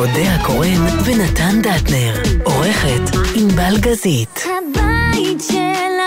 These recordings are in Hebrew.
אודה הקורן ונתן דטנר. עורכת ענבל גזית. הבית של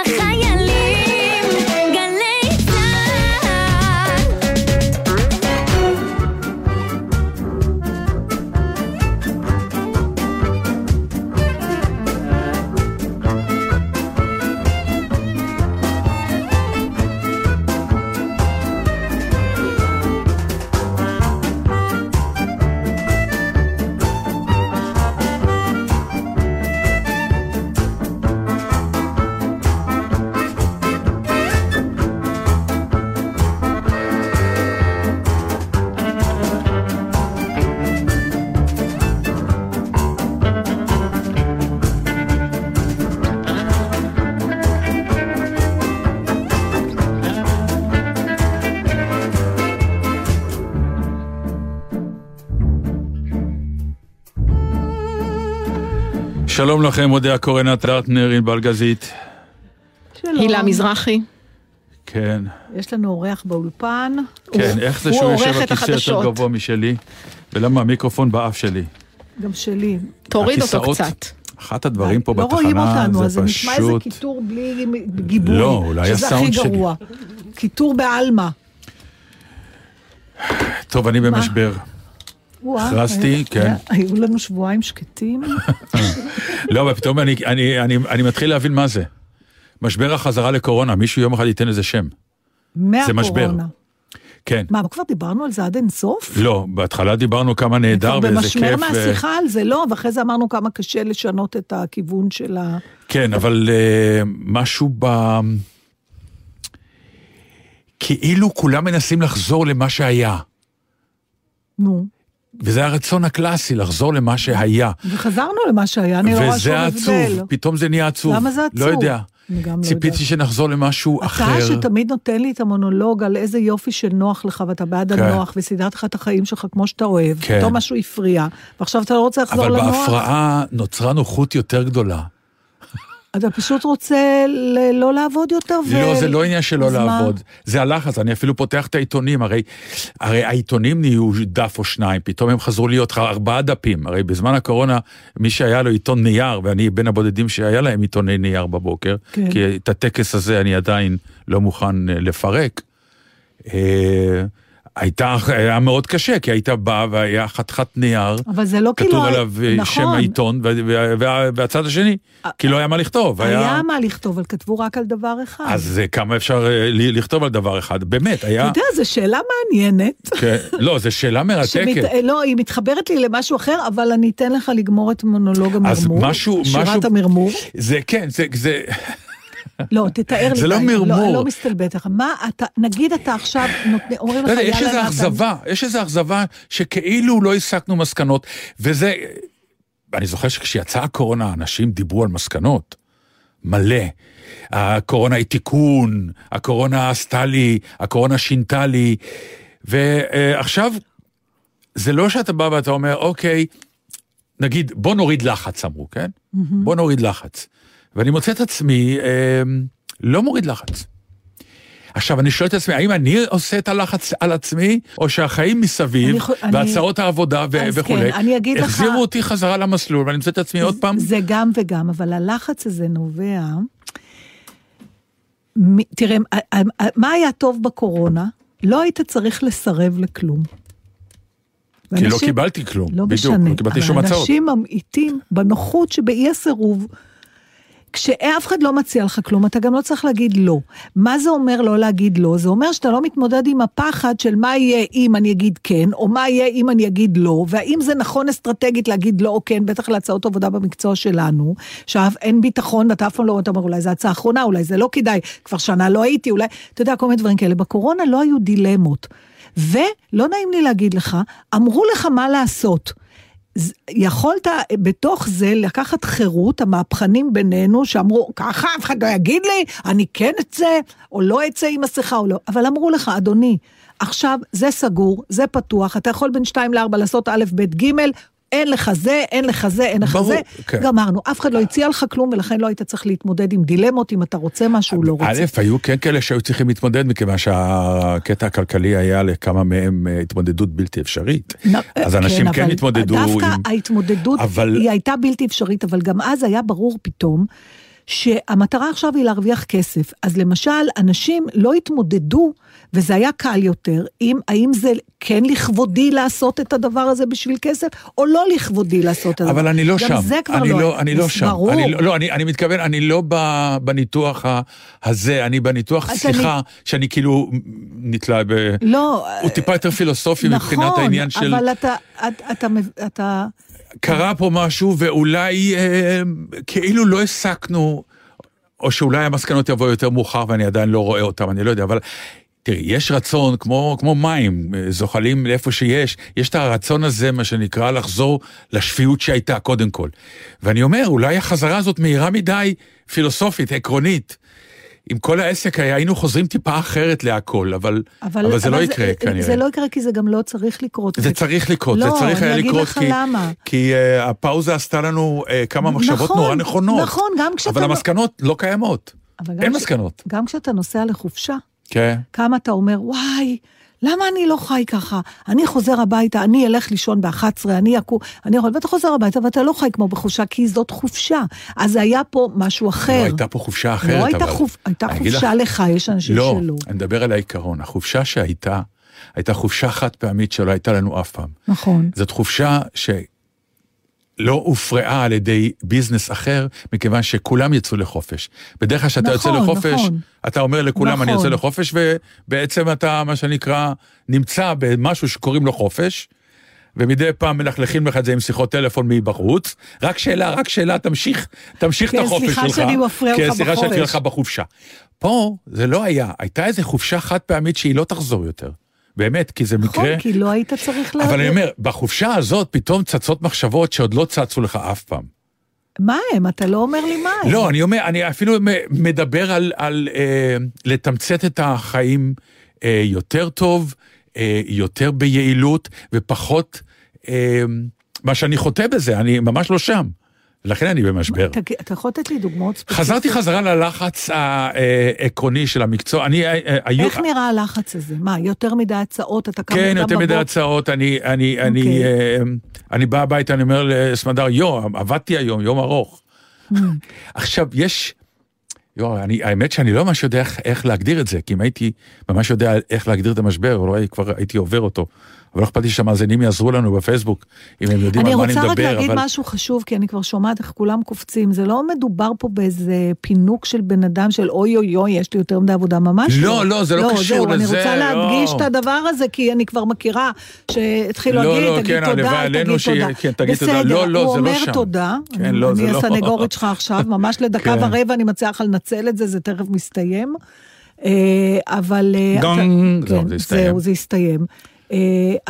שלום לכם, אודיה קורנת דרטנר, ענבל גזית. שלום. הילה מזרחי. כן, יש לנו אורח באולפן. כן, איך זה הוא שהוא יושב על את כיסא יותר. גבוה משלי? ולמה המיקרופון באף שלי? גם שלי. תוריד אותו קצת. אחת הדברים פה לא רואים בתחנה אותנו, אז זה זה נשמע איזה פשוט... קיטור בלי גיבוי. לא, אולי שזה הכי הסאונד שלי. גרוע. קיטור בעלמא. טוב, אני במשבר. הכרזתי, כן. היו לנו שבועיים שקטים. לא, אבל פתאום אני- אני- אני אני מתחיל להבין מה זה. משבר החזרה לקורונה, מישהו יום אחד ייתן לזה שם. משבר. מהקורונה. כן. מה, כבר דיברנו על זה עד אינסוף? לא, בהתחלה דיברנו כמה נהדר ואיזה במשמר כיף. ו- מהשיחה על זה, לא, ואחרי זה אמרנו כמה קשה לשנות את הכיוון של ה... כן, אבל אה, משהו ב... כאילו כולם מנסים לחזור למה שהיה. נו. וזה הרצון הקלאסי, לחזור למה שהיה. וחזרנו למה שהיה, אני לא רואה שום וזה הבדל. עצוב, פתאום זה נהיה עצוב. למה זה עצוב? לא יודע. לא ציפיתי יודעת. שנחזור למשהו אתה אחר. שתמיד נותן לי את המונולוג על איזה יופי של נוח לך, ואתה בעד כן. הנוח, וסידרת לך את החיים שלך כמו שאתה אוהב, כן. פתאום משהו הפריע, ועכשיו אתה לא רוצה לחזור אבל לנוח, בהפרעה נוצרה נוחות יותר גדולה. אתה פשוט רוצה לא לעבוד יותר, ו... לא, זה לא עניין אז מה? לעבוד. זה הלחץ, אני אפילו פותח את העיתונים, הרי, הרי העיתונים נהיו דף או שניים, פתאום הם חזרו להיות ארבעה דפים. הרי בזמן הקורונה, מי שהיה לו עיתון נייר, ואני בין הבודדים שהיה להם עיתוני נייר בבוקר, כן. כי את הטקס הזה אני עדיין לא מוכן אה, לפרק. אה, הייתה, היה מאוד קשה, כי היית בא והיה חתיכת נייר, אבל זה לא כאילו... כתוב עליו אה, נכון, שם העיתון, וה- וה- וה- והצד השני, כי לא היה מה לכתוב. היה מה לכתוב, אבל כתבו רק על דבר אחד. אז אה, כמה אפשר אה, לכתוב על דבר אחד? באמת, היה... אתה יודע, זו שאלה מעניינת. כן, לא, זו שאלה מרתקת. שמת... לא, היא מתחברת לי למשהו אחר, אבל אני אתן לך לגמור את מונולוג המרמור. אז משהו- שירת המרמור. זה כן, זה... לא, תתאר לי. זה לא די, מרמור. לא, לא מסתלבט לך. מה אתה, נגיד אתה עכשיו, נותני- אומרים לך, לא יודע, יש איזו. אכזבה, יש איזו אכזבה שכאילו לא הסקנו מסקנות, וזה... אני זוכר שכשיצאה הקורונה, אנשים דיברו על מסקנות. מלא. הקורונה היא תיקון, הקורונה עשתה לי, הקורונה שינתה לי, ועכשיו, זה לא שאתה בא ואתה אומר, אוקיי, נגיד, בוא נוריד לחץ, אמרו, כן? בוא נוריד לחץ. ואני מוצא את עצמי אה, לא מוריד לחץ. עכשיו, אני שואל את עצמי, האם אני עושה את הלחץ על עצמי, או שהחיים מסביב, אני חו- אני- והצעות העבודה ו- וכולי, כן, אני אגיד לך- החזירו אותי חזרה למסלול, ואני מוצא את עצמי עוד פעם? זה גם וגם, אבל הלחץ הזה נובע... מ- תראה, מה היה טוב בקורונה? לא היית צריך לסרב לכלום. כי לא קיבלתי כלום, לא בדיוק, משנה, לא קיבלתי שום אבל הצעות. אנשים ממעיטים בנוחות שבאי הסירוב. כשאף אחד לא מציע לך כלום, אתה גם לא צריך להגיד לא. מה זה אומר לא להגיד לא? זה אומר שאתה לא מתמודד עם הפחד של מה יהיה אם אני אגיד כן, או מה יהיה אם אני אגיד לא, והאם זה נכון אסטרטגית להגיד לא או כן, בטח להצעות עבודה במקצוע שלנו, שאף אין ביטחון, אתה אף פעם לא, אומר, אולי זו הצעה אחרונה, אולי זה לא כדאי, כבר שנה לא הייתי, אולי, אתה יודע, כל מיני דברים כאלה. בקורונה לא היו דילמות. ולא נעים לי להגיד לך, אמרו לך מה לעשות. יכולת בתוך זה לקחת חירות, המהפכנים בינינו, שאמרו, ככה אף אחד לא יגיד לי, אני כן אצא, או לא אצא עם מסכה או לא, אבל אמרו לך, אדוני, עכשיו זה סגור, זה פתוח, אתה יכול בין 2 ל-4 לעשות א', ב', ג', אין לך זה, אין לך זה, אין לך ברור, זה, כן. גמרנו. אף אחד לא הציע לך כלום, ולכן לא היית צריך להתמודד עם דילמות, אם אתה רוצה משהו לא רוצה. א', היו כן כאלה שהיו צריכים להתמודד, מכיוון שהקטע הכלכלי היה לכמה מהם אה, התמודדות בלתי אפשרית. נ- אז אנשים כן אבל התמודדו דווקא עם... ההתמודדות, אבל- היא הייתה בלתי אפשרית, אבל גם אז היה ברור פתאום שהמטרה עכשיו היא להרוויח כסף. אז למשל, אנשים לא התמודדו, וזה היה קל יותר, עם האם זה כן לכבודי לעשות את הדבר הזה בשביל כסף, או לא לכבודי לעשות את הדבר. אבל אני לא גם שם, זה כבר אני לא, לא, אני לא שם, ברור. אני, לא- לא, אני, אני מתכוון, אני לא בניתוח הזה, אני בניתוח, סליחה, שאני כאילו נתלה ב... לא, הוא טיפה יותר פילוסופי מבחינת נכון, העניין של... אבל אתה, אתה, אתה, אתה, קרה פה משהו ואולי אה, כאילו לא הסקנו, או שאולי המסקנות יבואו יותר מאוחר ואני עדיין לא רואה אותם, אני לא יודע, אבל תראי, יש רצון, כמו, כמו מים, אה, זוחלים לאיפה שיש, יש את הרצון הזה, מה שנקרא, לחזור לשפיות שהייתה קודם כל. ואני אומר, אולי החזרה הזאת מהירה מדי, פילוסופית, עקרונית. עם כל העסק היה, היינו חוזרים טיפה אחרת להכל, אבל, אבל, אבל זה לא יקרה כנראה. זה לא יקרה כי זה גם לא צריך לקרות. זה צריך לקרות, לא, זה צריך היה אני אגיד לקרות, לך כי, למה. כי uh, הפאוזה עשתה לנו uh, כמה מחשבות נכון, נורא נכונות. נכון, גם כשאתה אבל לא- המסקנות לא קיימות. אבל אין כש- מסקנות. גם כשאתה נוסע לחופשה, כן. כמה אתה אומר, וואי, למה אני לא חי ככה? אני חוזר הביתה, אני אלך לישון ב-11, אני אקום, אני יכול, ואתה חוזר הביתה ואתה לא חי כמו בחופשה, כי זאת חופשה. אז היה פה משהו אחר. לא הייתה פה חופשה אחרת, לא הייתה אבל... חופ... הייתה חופשה לך, יש אנשים לא, שלא. אני מדבר על העיקרון. החופשה שהייתה, הייתה חופשה חד פעמית שלא הייתה לנו אף פעם. נכון. זאת חופשה שלא הופרעה על ידי ביזנס אחר, מכיוון שכולם יצאו לחופש. בדרך כלל כשאתה יוצא נכון, לחופש, נכון. אתה אומר לכולם, אני נכון. יוצא לחופש, ובעצם אתה, מה שנקרא, נמצא במשהו שקוראים לו חופש. ומדי פעם מלכלכים לך את זה עם שיחות טלפון מבחוץ. רק שאלה, רק שאלה, תמשיך, תמשיך כן, את החופש שלך. סליחה שאני מפריע כן, לך סליחה שאני בחופש. מפריע לך בחופשה. פה זה לא היה, הייתה איזו חופשה חד פעמית שהיא לא תחזור יותר. באמת, כי זה נכון, מקרה... כי לא היית צריך לה... אבל אני אומר, בחופשה הזאת פתאום צצות מחשבות שעוד לא צצו לך אף פעם. מה הם? אתה לא אומר לי מה הם. לא, אני אומר, אני אפילו מדבר על, על אה, לתמצת את החיים אה, יותר טוב, אה, יותר ביעילות, ופחות אה, מה שאני חוטא בזה, אני ממש לא שם. לכן אני במשבר. אתה, אתה יכול לתת לי דוגמאות ספציפיות? חזרתי חזרה ללחץ העקרוני של המקצוע. אני, אה, אה, היו... איך נראה הלחץ הזה? מה, יותר מדי הצעות? אתה קם כן, מוקדם יותר מדי בבוקר? הצעות, אני, אני, אני, אוקיי. אה, אני בא הביתה, אני אומר לסמדר, יו, עבדתי היום, יום ארוך. Hmm. עכשיו, יש, יו, אני, האמת שאני לא ממש יודע איך, איך להגדיר את זה, כי אם הייתי ממש יודע איך להגדיר את המשבר, אולי כבר הייתי עובר אותו. אבל לא אכפת לי שהמאזינים יעזרו לנו בפייסבוק, אם הם יודעים אני על מה אני רוצה רק מדבר, להגיד אבל... משהו חשוב, כי אני כבר שומעת איך כולם קופצים. זה לא מדובר פה באיזה פינוק של בן אדם של אוי אוי אוי, יש לי יותר מדי עבודה, ממש לא, לא, זה לא קשור זהו, אני לזה, רוצה להדגיש לא. את הדבר הזה, כי אני כבר מכירה שהתחילו לא, להגיד, לא, תגיד כן, תודה, תגיד שיהיה- תודה. כן, תגיד תודה. בסדר, לא, לא, הוא זה לא אומר שם. תודה. כן, לא, אני לא. הסנגורית שלך עכשיו, ממש לדקה כן. ורבע אני מציעה לך לנצל את זה, זה תכף מסתיים. אה, אבל... אה, גונג, זהו, כן, זה הסתיים. אה,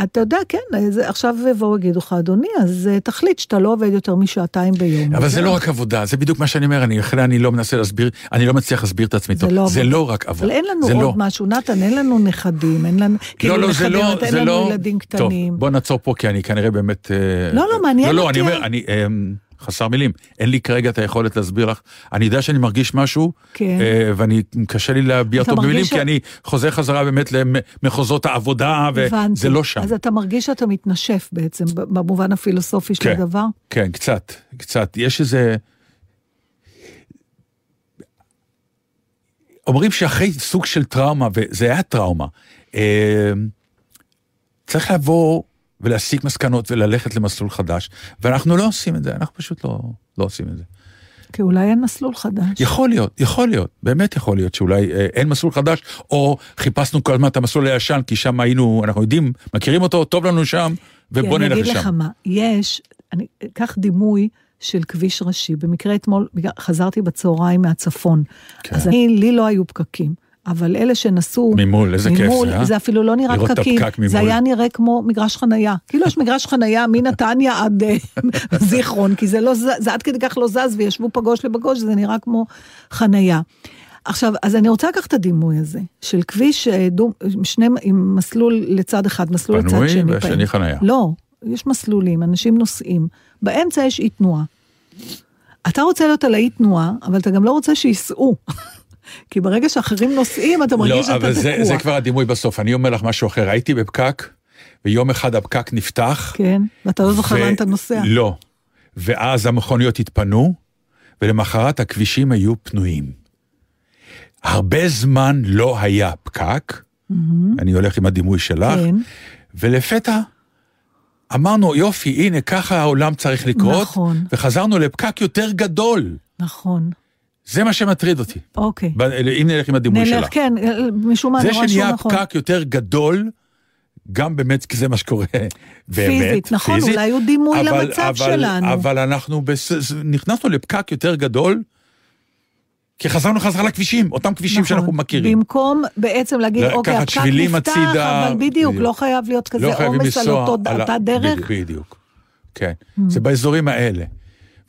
אתה יודע, כן, זה- עכשיו יבואו יגידו לך, אדוני, אז אה, תחליט שאתה לא עובד יותר משעתיים ביום. אבל זה וזהו. לא רק עבודה, זה בדיוק מה שאני אומר, אני, לכן אני לא מנסה להסביר, אני לא מצליח להסביר את עצמי זה טוב. לא זה. לא רק עבודה. אבל אין לנו עוד לא. משהו, נתן, אין לנו נכדים, אין לנו, כאילו לא, לא, זה נכדים, לא, אין לנו לא... ילדים טוב, קטנים. בוא נעצור פה, כי אני כנראה באמת... אה, לא, לא, מעניין לא, לא, אותי. אני אומר, אני אה, חסר מילים. אין לי כרגע את היכולת להסביר לך. אני יודע שאני מרגיש משהו, כן. אה, ואני, קשה לי להביע אותו במילים, מרגיש כי ש- אני חוזר חזרה באמת למחוזות העבודה, הבנתי. וזה לא שם. אז אתה מרגיש שאתה מתנשף בעצם, במובן הפילוסופי של כן. הדבר? כן, קצת, קצת. יש איזה... אומרים שאחרי סוג של טראומה, וזה היה טראומה, אה, צריך לבוא ולהסיק מסקנות וללכת למסלול חדש, ואנחנו לא עושים את זה, אנחנו פשוט לא, לא עושים את זה. כי אולי אין מסלול חדש. יכול להיות, יכול להיות, באמת יכול להיות שאולי אה, אין מסלול חדש, או חיפשנו כל הזמן את המסלול הישן, כי שם היינו, אנחנו יודעים, מכירים אותו, טוב לנו שם, ובוא נלך אני אגיד לשם. לך מה, יש, אני אקח דימוי של כביש ראשי. במקרה אתמול חזרתי בצהריים מהצפון. כן. אז אני, לי לא היו פקקים. אבל אלה שנסעו... ממול, איזה כיף זה, אה? זה אפילו לא נראה פקקים. זה היה נראה כמו מגרש חנייה. כאילו יש מגרש חנייה מנתניה עד אה, זיכרון, כי זה לא זז, זה עד כדי כך לא זז, וישבו פגוש לפגוש, זה נראה כמו חנייה. עכשיו, אז אני רוצה לקחת את הדימוי הזה, של כביש אה, דו, שני, עם מסלול לצד אחד, מסלול לצד פנוי שני. והשני פעמים. חנייה. לא, יש מסלולים, אנשים נוסעים, באמצע יש אי תנועה. אתה רוצה להיות על האי תנועה, אבל אתה גם לא רוצה שייסעו. כי ברגע שאחרים נוסעים, אתה מרגיש לא, שאתה אבל זה, תקוע. זה כבר הדימוי בסוף. אני אומר לך משהו אחר, הייתי בפקק, ויום אחד הפקק נפתח. כן, ואתה לא זוכר לאן אתה נוסע. לא. ואז המכוניות התפנו, ולמחרת הכבישים היו פנויים. הרבה זמן לא היה פקק, אני הולך עם הדימוי שלך, כן. ולפתע אמרנו, יופי, הנה, ככה העולם צריך לקרות, נכון. וחזרנו לפקק יותר גדול. נכון, זה מה שמטריד אותי. אוקיי. ב- אם נלך עם הדימוי נלך, שלך. כן, משום מה זה נורא שנהיה שהוא נכון. פקק יותר גדול, גם באמת, כי זה מה שקורה באמת, פיזית, נכון, אולי הוא דימוי אבל- למצב אבל- שלנו. אבל אנחנו בס... נכנסנו לפקק יותר גדול, כי חזרנו חזרה לכבישים, אותם כבישים נכון. שאנחנו מכירים. במקום בעצם להגיד, אוקיי, הפקק נפתח, הצידה, אבל בדיוק, בדיוק. לא חייב להיות כזה לא חייבים עומס על אותו- על ה- אותה דרך. בדיוק, בדיוק, כן. זה באזורים האלה.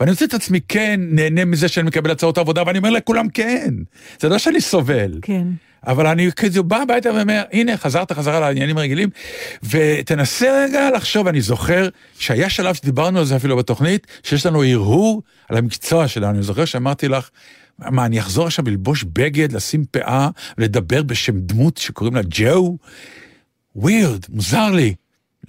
ואני מוצא את עצמי כן נהנה מזה שאני מקבל הצעות עבודה, ואני אומר לכולם כן. זה לא שאני סובל. כן. אבל אני כזה בא הביתה ואומר, הנה, חזרת חזרה לעניינים הרגילים, ותנסה רגע לחשוב, אני זוכר שהיה שלב שדיברנו על זה אפילו בתוכנית, שיש לנו הרהור על המקצוע שלנו. אני זוכר שאמרתי לך, מה, אני אחזור עכשיו ללבוש בגד, לשים פאה, ולדבר בשם דמות שקוראים לה ג'ו? ווירד, מוזר לי.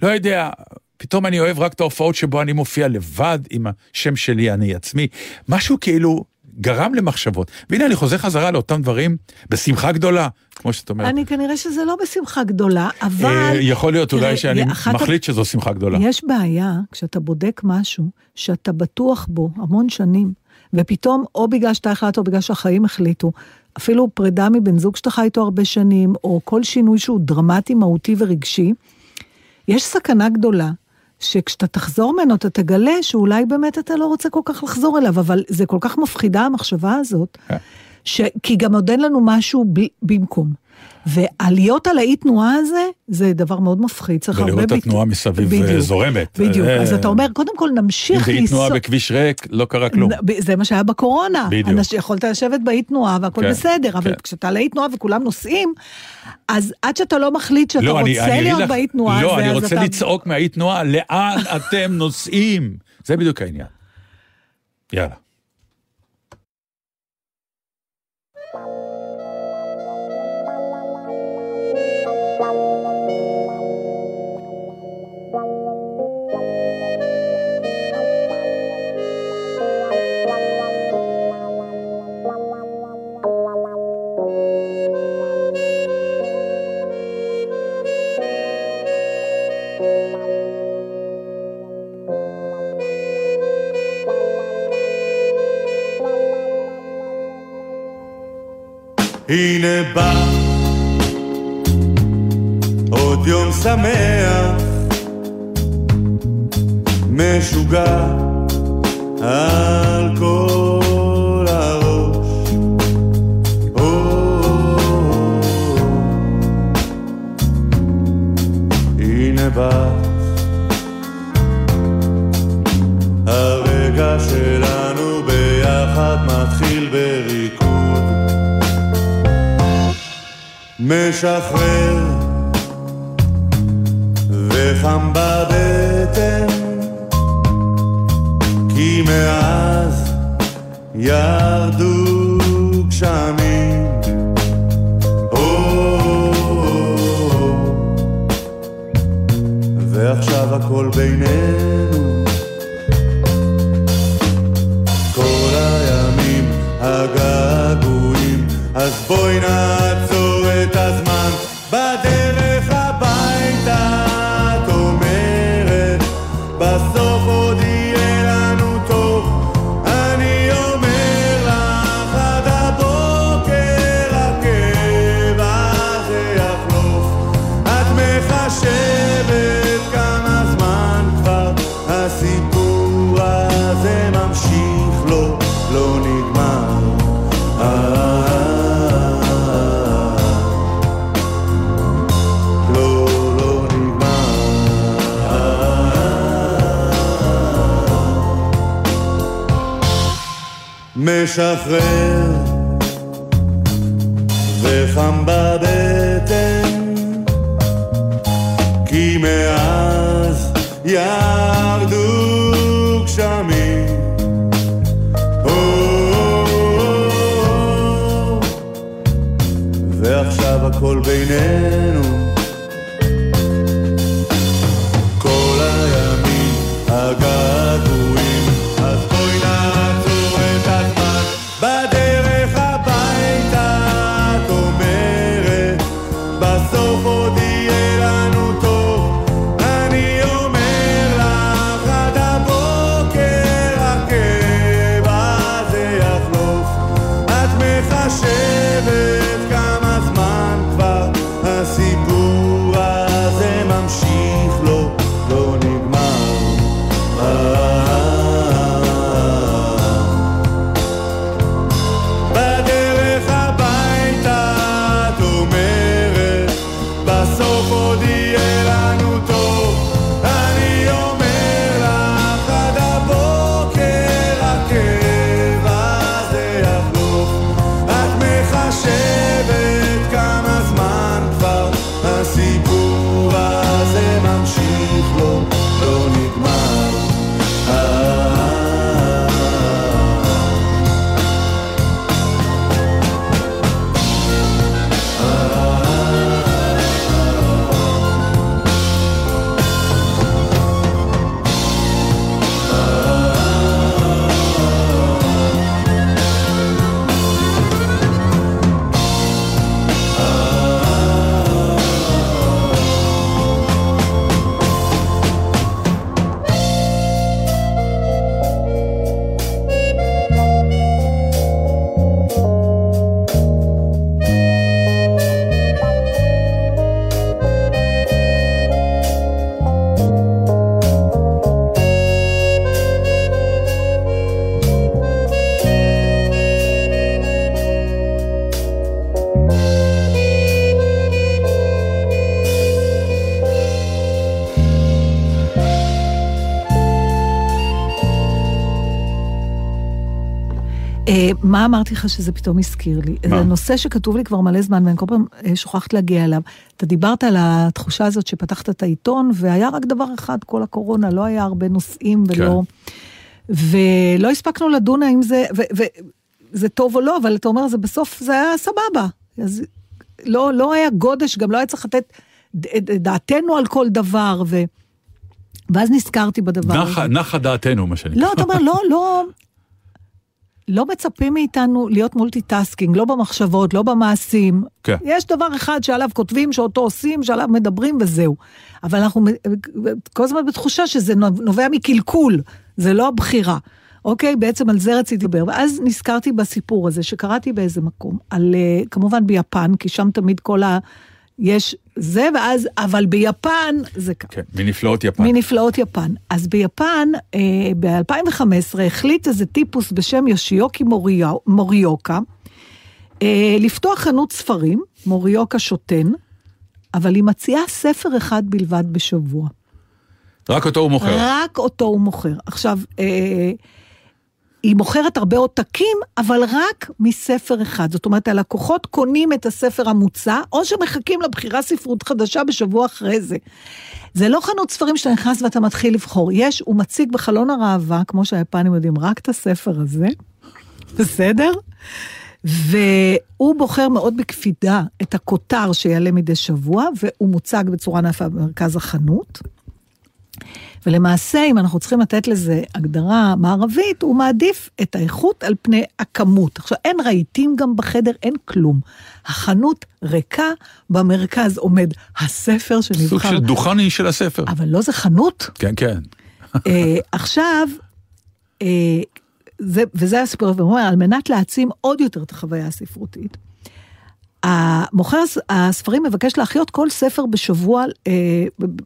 לא יודע, פתאום אני אוהב רק את ההופעות שבו אני מופיע לבד עם השם שלי, אני עצמי. משהו כאילו גרם למחשבות. והנה אני חוזר חזרה לאותם דברים בשמחה גדולה, כמו שאת אומרת. אני כנראה שזה לא בשמחה גדולה, אבל... אה, יכול להיות אולי שאני מחליט שזו שמחה גדולה. יש בעיה כשאתה בודק משהו שאתה בטוח בו המון שנים, ופתאום, או בגלל שאתה החלטת או בגלל שהחיים החליטו, אפילו פרידה מבן זוג שאתה חי איתו הרבה שנים, או כל שינוי שהוא דרמטי, מהותי ורגשי, יש סכנה גדולה. שכשאתה תחזור ממנו אתה תגלה שאולי באמת אתה לא רוצה כל כך לחזור אליו, אבל זה כל כך מפחידה המחשבה הזאת, כן. ש... כי גם עוד אין לנו משהו ב... במקום. ועליות על האי תנועה הזה, זה דבר מאוד מפחיד, צריך הרבה... ולראות את ביט- התנועה מסביב בדיוק, אה, זורמת. בדיוק, אה, אז אתה אומר, קודם כל אם נמשיך זה אי לנסוע... תנועה בכביש ריק, לא קרה כלום. זה מה שהיה בקורונה. בדיוק. אנשים, יכולת לשבת באי תנועה והכל כן, בסדר, אבל כן. כשאתה על האי תנועה וכולם נוסעים, אז עד שאתה לא מחליט שאתה לא, רוצה אני להיות לך- באי תנועה לא, הזה, אני רוצה אתה... לצעוק מהאי תנועה, לאן אתם נוסעים? זה בדיוק העניין. יאללה. Chafray. מה אמרתי לך שזה פתאום הזכיר לי? מה? זה נושא שכתוב לי כבר מלא זמן, ואני כל פעם אה, שוכחת להגיע אליו. אתה דיברת על התחושה הזאת שפתחת את העיתון, והיה רק דבר אחד, כל הקורונה, לא היה הרבה נושאים ולא... ולא הספקנו לדון האם זה, וזה טוב או לא, אבל אתה אומר, זה בסוף, זה היה סבבה. אז לא, לא היה גודש, גם לא היה צריך לתת דעתנו על כל דבר, ו... ואז נזכרתי בדבר הזה. נחה, נחה דעתנו, מה שנקרא. לא, אתה אומר, לא, לא, לא מצפים מאיתנו להיות multitasking, לא במחשבות, לא במעשים. כן. יש דבר אחד שעליו כותבים, שאותו עושים, שעליו מדברים וזהו. אבל אנחנו כל הזמן בתחושה שזה נובע מקלקול, זה לא הבחירה. אוקיי, בעצם על זה רציתי לדבר. ואז נזכרתי בסיפור הזה שקראתי באיזה מקום, על, אה, כמובן ביפן, כי שם תמיד כל ה... יש זה, ואז, אבל ביפן זה ככה. כן, מנפלאות יפן. מנפלאות יפן. אז ביפן, אה, ב-2015 החליט איזה טיפוס בשם יושיוקי מוריו, מוריוקה, אה, לפתוח חנות ספרים, מוריוקה שוטן, אבל היא מציעה ספר אחד בלבד בשבוע. רק אותו הוא מוכר. רק אותו הוא מוכר. עכשיו, אה, היא מוכרת הרבה עותקים, אבל רק מספר אחד. זאת אומרת, הלקוחות קונים את הספר המוצע, או שמחכים לבחירה ספרות חדשה בשבוע אחרי זה. זה לא חנות ספרים שאתה נכנס ואתה מתחיל לבחור. יש, הוא מציג בחלון הראווה, כמו שהיפנים יודעים, רק את הספר הזה, בסדר? והוא בוחר מאוד בקפידה את הכותר שיעלה מדי שבוע, והוא מוצג בצורה נפה במרכז החנות. ולמעשה, אם אנחנו צריכים לתת לזה הגדרה מערבית, הוא מעדיף את האיכות על פני הכמות. עכשיו, אין רהיטים גם בחדר, אין כלום. החנות ריקה, במרכז עומד הספר שנבחר. סוג של דוכני של הספר. אבל לא זה חנות. כן, כן. אה, עכשיו, אה, זה, וזה הסיפור, והוא אומר, על מנת להעצים עוד יותר את החוויה הספרותית, המוכר הס- הספרים מבקש להחיות כל ספר בשבוע, אה,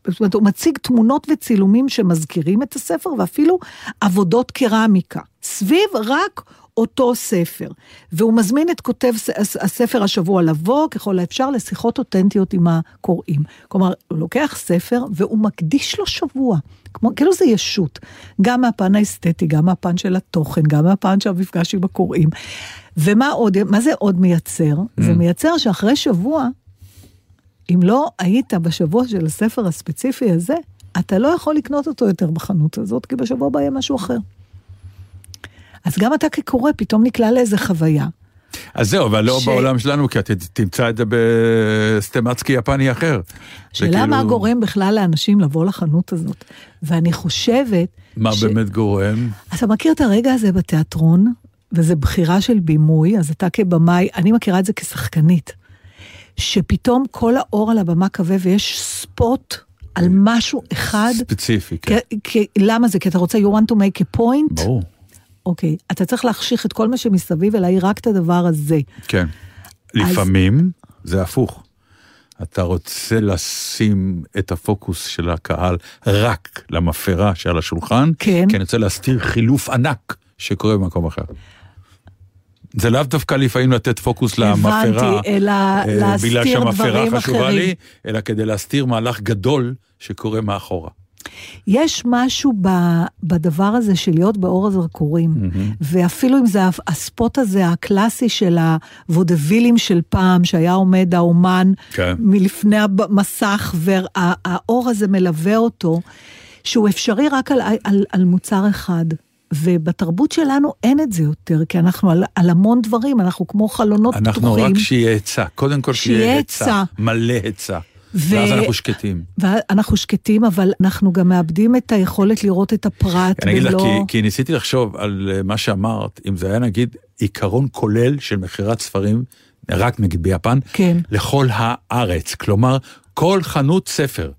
זאת אומרת, הוא מציג תמונות וצילומים שמזכירים את הספר, ואפילו עבודות קרמיקה, סביב רק אותו ספר. והוא מזמין את כותב הספר השבוע לבוא, ככל האפשר, לשיחות אותנטיות עם הקוראים. כלומר, הוא לוקח ספר והוא מקדיש לו שבוע. כמו, כאילו זה ישות, גם מהפן האסתטי, גם מהפן של התוכן, גם מהפן של המפגש עם הקוראים. ומה עוד, מה זה עוד מייצר? זה מייצר שאחרי שבוע, אם לא היית בשבוע של הספר הספציפי הזה, אתה לא יכול לקנות אותו יותר בחנות הזאת, כי בשבוע הבא יהיה משהו אחר. אז גם אתה כקורא פתאום נקלע לאיזה חוויה. אז זהו, אבל לא ש- בעולם שלנו, כי אתה תמצא את זה בסטמצקי יפני אחר. שאלה מה כאילו- גורם בכלל לאנשים לבוא לחנות הזאת. ואני חושבת... מה ש- באמת גורם? אתה מכיר את הרגע הזה בתיאטרון, וזה בחירה של בימוי, אז אתה כבמאי, אני מכירה את זה כשחקנית, שפתאום כל האור על הבמה כבה ויש ספוט על משהו אחד. ספציפי, כן. למה זה? כי אתה רוצה, you want to make a point? ברור, אוקיי. אתה צריך להחשיך את כל מה שמסביב ולהעיר רק את הדבר הזה. כן. לפעמים זה הפוך. אתה רוצה לשים את הפוקוס של הקהל רק למפרה שעל השולחן, כן. כי אני רוצה להסתיר חילוף ענק שקורה במקום אחר. זה לאו דווקא לפעמים לתת פוקוס למפרה, הבנתי, אלא אה, להסתיר בגלל שהמפרה דברים חשובה אחרים. לי, אלא כדי להסתיר מהלך גדול שקורה מאחורה. יש משהו ב, בדבר הזה של להיות באור הזרקורים, mm-hmm. ואפילו אם זה הספוט הזה הקלאסי של הוודווילים של פעם, שהיה עומד האומן כן. מלפני המסך, והאור הזה מלווה אותו, שהוא אפשרי רק על, על, על מוצר אחד. ובתרבות שלנו אין את זה יותר, כי אנחנו על, על המון דברים, אנחנו כמו חלונות אנחנו פתוחים. רק שיהיה היצע, קודם כל שיהיה. היצע, מלא היצע. ו- ואז אנחנו שקטים. ואנחנו שקטים, אבל אנחנו גם מאבדים את היכולת לראות את הפרט, אני אגיד לך, ולא... כי, כי ניסיתי לחשוב על אה, מה שאמרת, אם זה היה נגיד עיקרון כולל של מכירת ספרים, רק נגיד ביפן, כן. לכל הארץ. כלומר, כל חנות ספר,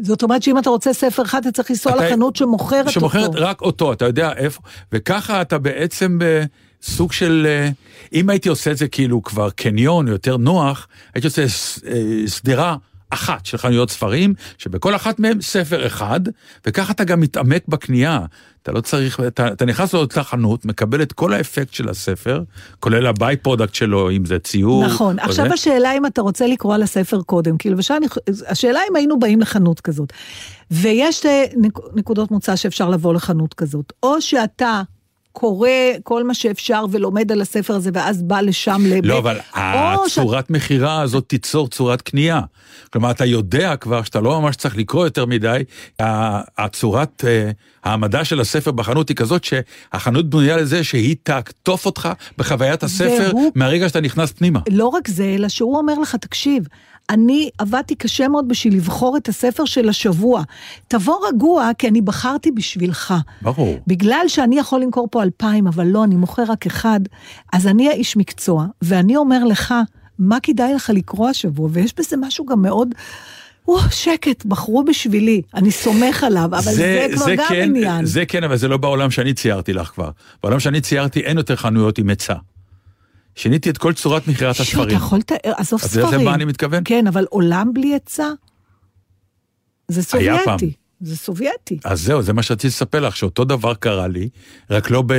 זאת אומרת שאם אתה רוצה ספר אחד, אתה צריך לנסוע לחנות שמוכרת אותו. שמוכרת רק אותו, אתה יודע איפה, וככה אתה בעצם בסוג של, אה, אם הייתי עושה את זה כאילו כבר קניון יותר נוח, הייתי עושה ס- אה, שדרה אחת של חנויות ספרים, שבכל אחת מהן ספר אחד, וככה אתה גם מתעמק בקנייה. אתה לא צריך, אתה, אתה נכנס לאותה חנות, מקבל את כל האפקט של הספר, כולל ה by-product שלו, אם זה ציור. נכון, עכשיו זה. השאלה אם אתה רוצה לקרוא על הספר קודם, כאילו, ושאלה, השאלה אם היינו באים לחנות כזאת. ויש נק- נקודות מוצא שאפשר לבוא לחנות כזאת, או שאתה קורא כל מה שאפשר ולומד על הספר הזה, ואז בא לשם לב... לא, אבל או ש- הצורת מכירה הזאת תיצור צורת קנייה. כלומר, אתה יודע כבר שאתה לא ממש צריך לקרוא יותר מדי, הצורת אה, העמדה של הספר בחנות היא כזאת שהחנות בנויה לזה שהיא תעטוף אותך בחוויית הספר והוא- מהרגע שאתה נכנס פנימה. לא רק זה, אלא שהוא אומר לך, תקשיב, אני עבדתי קשה מאוד בשביל לבחור את הספר של השבוע. תבוא רגוע, כי אני בחרתי בשבילך. ברור. בגלל שאני יכול למכור פה אלפיים, אבל לא, אני מוכר רק אחד, אז אני האיש מקצוע, ואני אומר לך, מה כדאי לך לקרוא השבוע? ויש בזה משהו גם מאוד... או, שקט, בחרו בשבילי, אני סומך עליו, אבל זה, זה כבר גם כן, עניין. זה כן, אבל זה לא בעולם שאני ציירתי לך כבר. בעולם שאני ציירתי אין יותר חנויות עם היצע. שיניתי את כל צורת מכירת הספרים. יכול לתאר, עזוב אז זה- זה ספרים. מה אני מתכוון? כן, אבל עולם בלי עצה? זה. סובייטי. זה סובייטי. אז זהו, זה מה שרציתי לספר לך, שאותו דבר קרה לי, רק לא ב...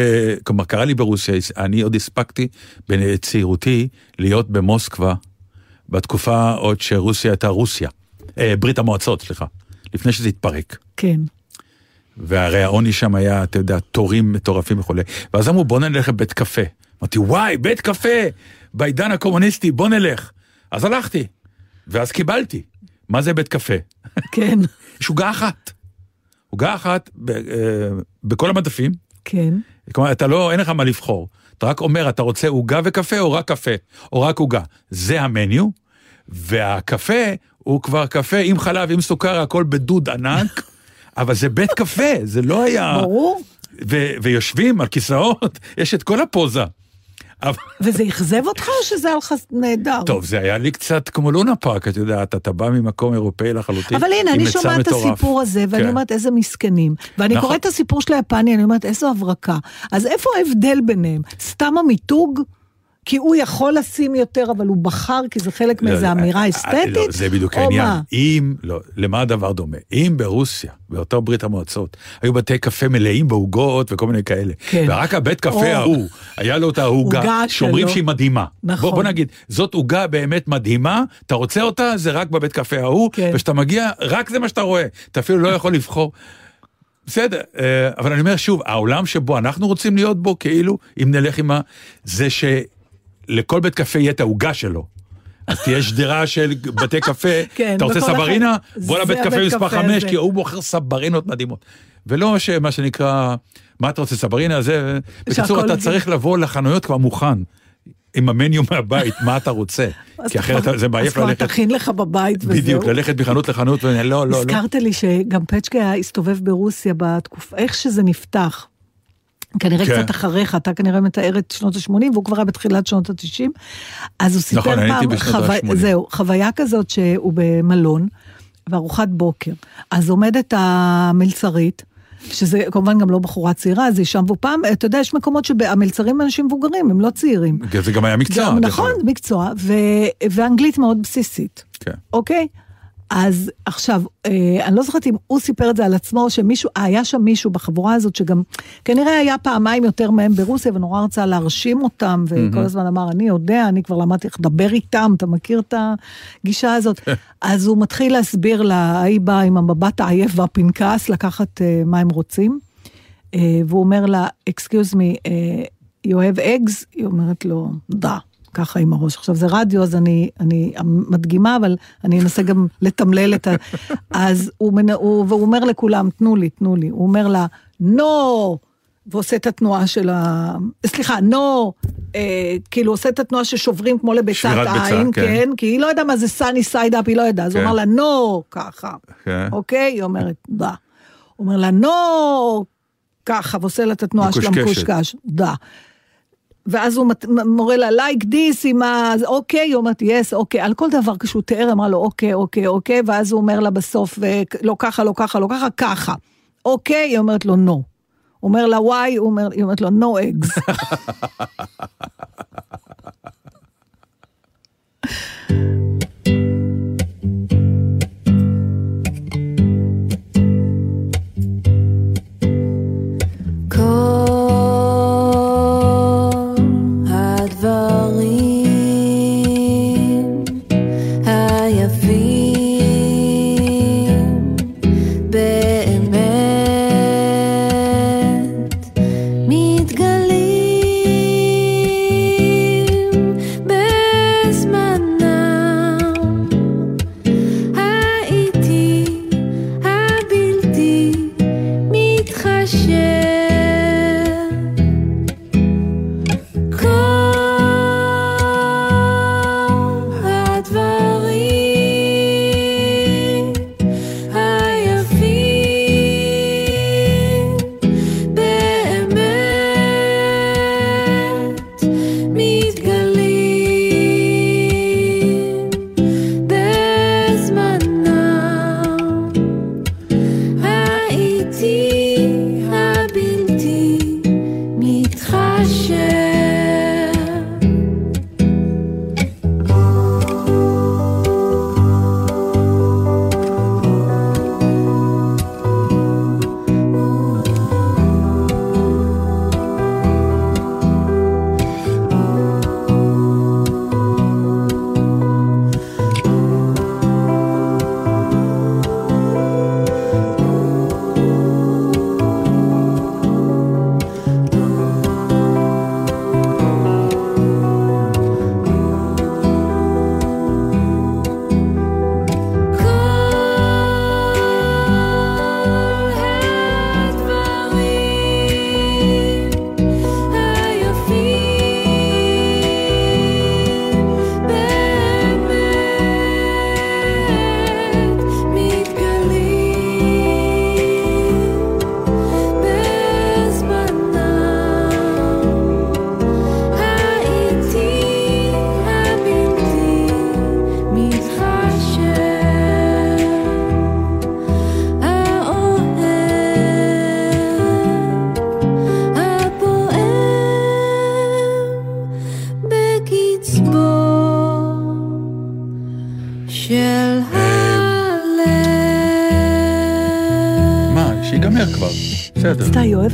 כלומר, קרה לי ברוסיה, אני עוד הספקתי בצעירותי להיות במוסקבה, בתקופה עוד שרוסיה הייתה רוסיה, אה, ברית המועצות, סליחה, לפני שזה התפרק. כן. והרי העוני שם היה, אתה יודע, תורים מטורפים וכולי. ואז אמרו, בוא נלך לבית קפה. אמרתי, וואי, בית קפה, בעידן הקומוניסטי, בוא נלך. אז הלכתי, ואז קיבלתי. מה זה בית קפה? כן, יש עוגה אחת. עוגה אחת ב, אה, בכל המדפים, כן. כלומר, אתה לא, אין לך מה לבחור. אתה רק אומר, אתה רוצה עוגה וקפה או רק קפה, או רק עוגה. זה המניו, והקפה הוא כבר קפה עם חלב, עם סוכר, הכל בדוד ענק, אבל זה בית קפה, זה לא היה... ברור. ויושבים על כיסאות, יש את כל הפוזה. וזה אכזב אותך או שזה היה לך נהדר? טוב, זה היה לי קצת כמו לונה פארק, את יודעת, אתה בא ממקום אירופאי לחלוטין, אבל הנה, אני שומעת את. הסיפור הזה, ואני כן. אומרת, איזה מסכנים. ואני נכון. קוראת את הסיפור של היפני, אני אומרת, איזו הברקה. אז איפה ההבדל ביניהם? סתם המיתוג? כי הוא יכול לשים יותר, אבל הוא בחר, כי זה חלק לא, מאיזו לא, אמירה אה, אסתטית? לא, זה בדיוק העניין. מה? אם, לא, למה הדבר דומה? אם ברוסיה, באותה ברית המועצות, היו בתי קפה מלאים בעוגות וכל מיני כאלה, כן. ורק הבית קפה או. ההוא, היה לו את עוגה העוגה, שאומרים. שהיא מדהימה. נכון. בוא, בוא נגיד, זאת עוגה באמת מדהימה, אתה רוצה אותה, זה רק בבית קפה ההוא, כן. וכשאתה מגיע, רק זה מה שאתה רואה, אתה אפילו לא יכול לבחור. בסדר, אה, אבל אני אומר שוב, העולם שבו אנחנו רוצים להיות בו, כאילו, אם נלך עם ה... זה שלכל בית קפה יהיה את העוגה שלו. אז תהיה שדרה של בתי קפה, כן, אתה רוצה סברינה? בוא לבית קפה מספר קפה חמש, הזה. כי הוא מוכר סברינות מדהימות. ולא שמה שנקרא, מה אתה רוצה, סברינה? זה... בקיצור, אתה צריך לבוא לחנויות כבר מוכן, עם המניו מהבית, מה אתה רוצה. כי אחרת זה מעייף אז כבר ללכת, תכין לך בבית וזהו. בדיוק, ללכת מחנות לחנות, ולא, לא, לא. הזכרת לי שגם פצ'קה הסתובב ברוסיה בתקופה, איך שזה נפתח. כנראה כן. קצת אחריך, אתה כנראה מתאר את שנות ה-80, והוא כבר היה בתחילת שנות ה-90. אז הוא סיפר נכון, אני הייתי פעם, בשנות ה-80. זהו, חוויה כזאת שהוא במלון, וארוחת בוקר. אז עומדת המלצרית, שזה כמובן גם לא בחורה צעירה, זה אישה מבופם, אתה יודע, יש מקומות שהמלצרים הם אנשים מבוגרים, הם לא צעירים. זה גם היה מקצוע. גם, נכון. מקצוע, ו, ואנגלית מאוד בסיסית. כן. אוקיי? אז עכשיו, אה, אני לא זוכרת אם הוא סיפר את זה על עצמו, שמישהו, אה, היה שם מישהו בחבורה הזאת שגם כנראה היה פעמיים יותר מהם ברוסיה ונורא רצה להרשים אותם, וכל הזמן אמר, אני יודע, אני כבר למדתי איך לדבר איתם, אתה מכיר את הגישה הזאת? אז הוא מתחיל להסביר לה, ההיא באה עם המבט העייף והפנקס לקחת אה, מה הם רוצים, אה, והוא אומר לה, excuse me, אה, you have eggs? היא אומרת לו, דה. ככה עם הראש. עכשיו זה רדיו, אז אני, אני מדגימה, אבל אני אנסה גם לתמלל את ה... אז הוא, מנ... הוא, והוא אומר לכולם, תנו לי, תנו לי. הוא אומר לה, נו! ועושה את התנועה של ה... סליחה, נו! אה, כאילו עושה את התנועה ששוברים כמו לביצת עין, כן. כן, כי היא לא יודעה מה זה sunny side up, היא לא ידעה. אז הוא כן. אמר לה, נו! ככה. כן. אוקיי? היא אומרת, דה. הוא אומר לה, נו! ככה, ועושה לה את התנועה של. המקושקש, דה. ואז הוא מורה לה, like this עם ה... אוקיי, היא אומרת, yes, אוקיי, על כל דבר כשהוא תיאר, אמרה לו, אוקיי, אוקיי, אוקיי, ואז הוא אומר לה בסוף, "ו- לא ככה, לא ככה, לא ככה, ככה. אוקיי, היא אומרת לו, no. הוא אומר לה, אומר, היא אומרת לו, no eggs.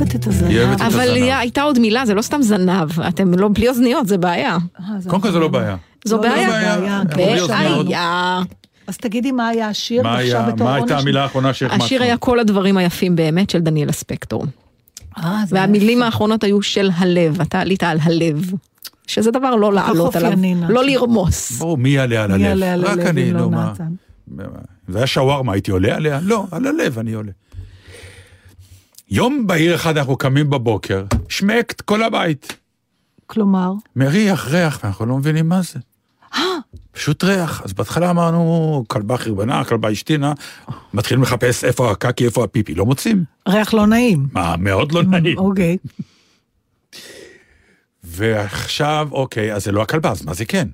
אוהבת את הזנב. היא אוהבת את אבל הזנב. היה- הייתה עוד מילה, זה לא סתם זנב, אתם לא בלי אוזניות, זה בעיה. אה, זה קודם כל זה לא בעיה. זו לא, לא, בעיה. זה בעיה. בעיה. אז תגידי מה היה השיר, מה היה- בתור מה הייתה עונש- המילה האחרונה שהחמצנו? השיר היה כל הדברים היפים באמת של דניאלה ספקטור. אה, והמילים. האחרונות היו של הלב, אתה עלית על הלב. שזה דבר לא לעלות עליו, לא. לרמוס. ברור, מי יעלה על מי הלב? יעלה על רק הלב אני, אם לא נו מה. נתן? אם זה היה שווארמה, הייתי עולה עליה? לא, על הלב אני עולה. יום בהיר אחד אנחנו קמים בבוקר, שמקט כל הבית. כלומר, מריח ריח, ואנחנו לא מבינים מה זה. פשוט ריח. אז בהתחלה אמרנו, כלבה חרבנה, כלבה השתינה, מתחילים לחפש איפה הקקי, איפה הפיפי, לא מוצאים. ריח לא נעים. מה, מאוד לא נעים. אוקיי. ועכשיו, אוקיי, אז זה לא הכלבה, אז מה זה כן?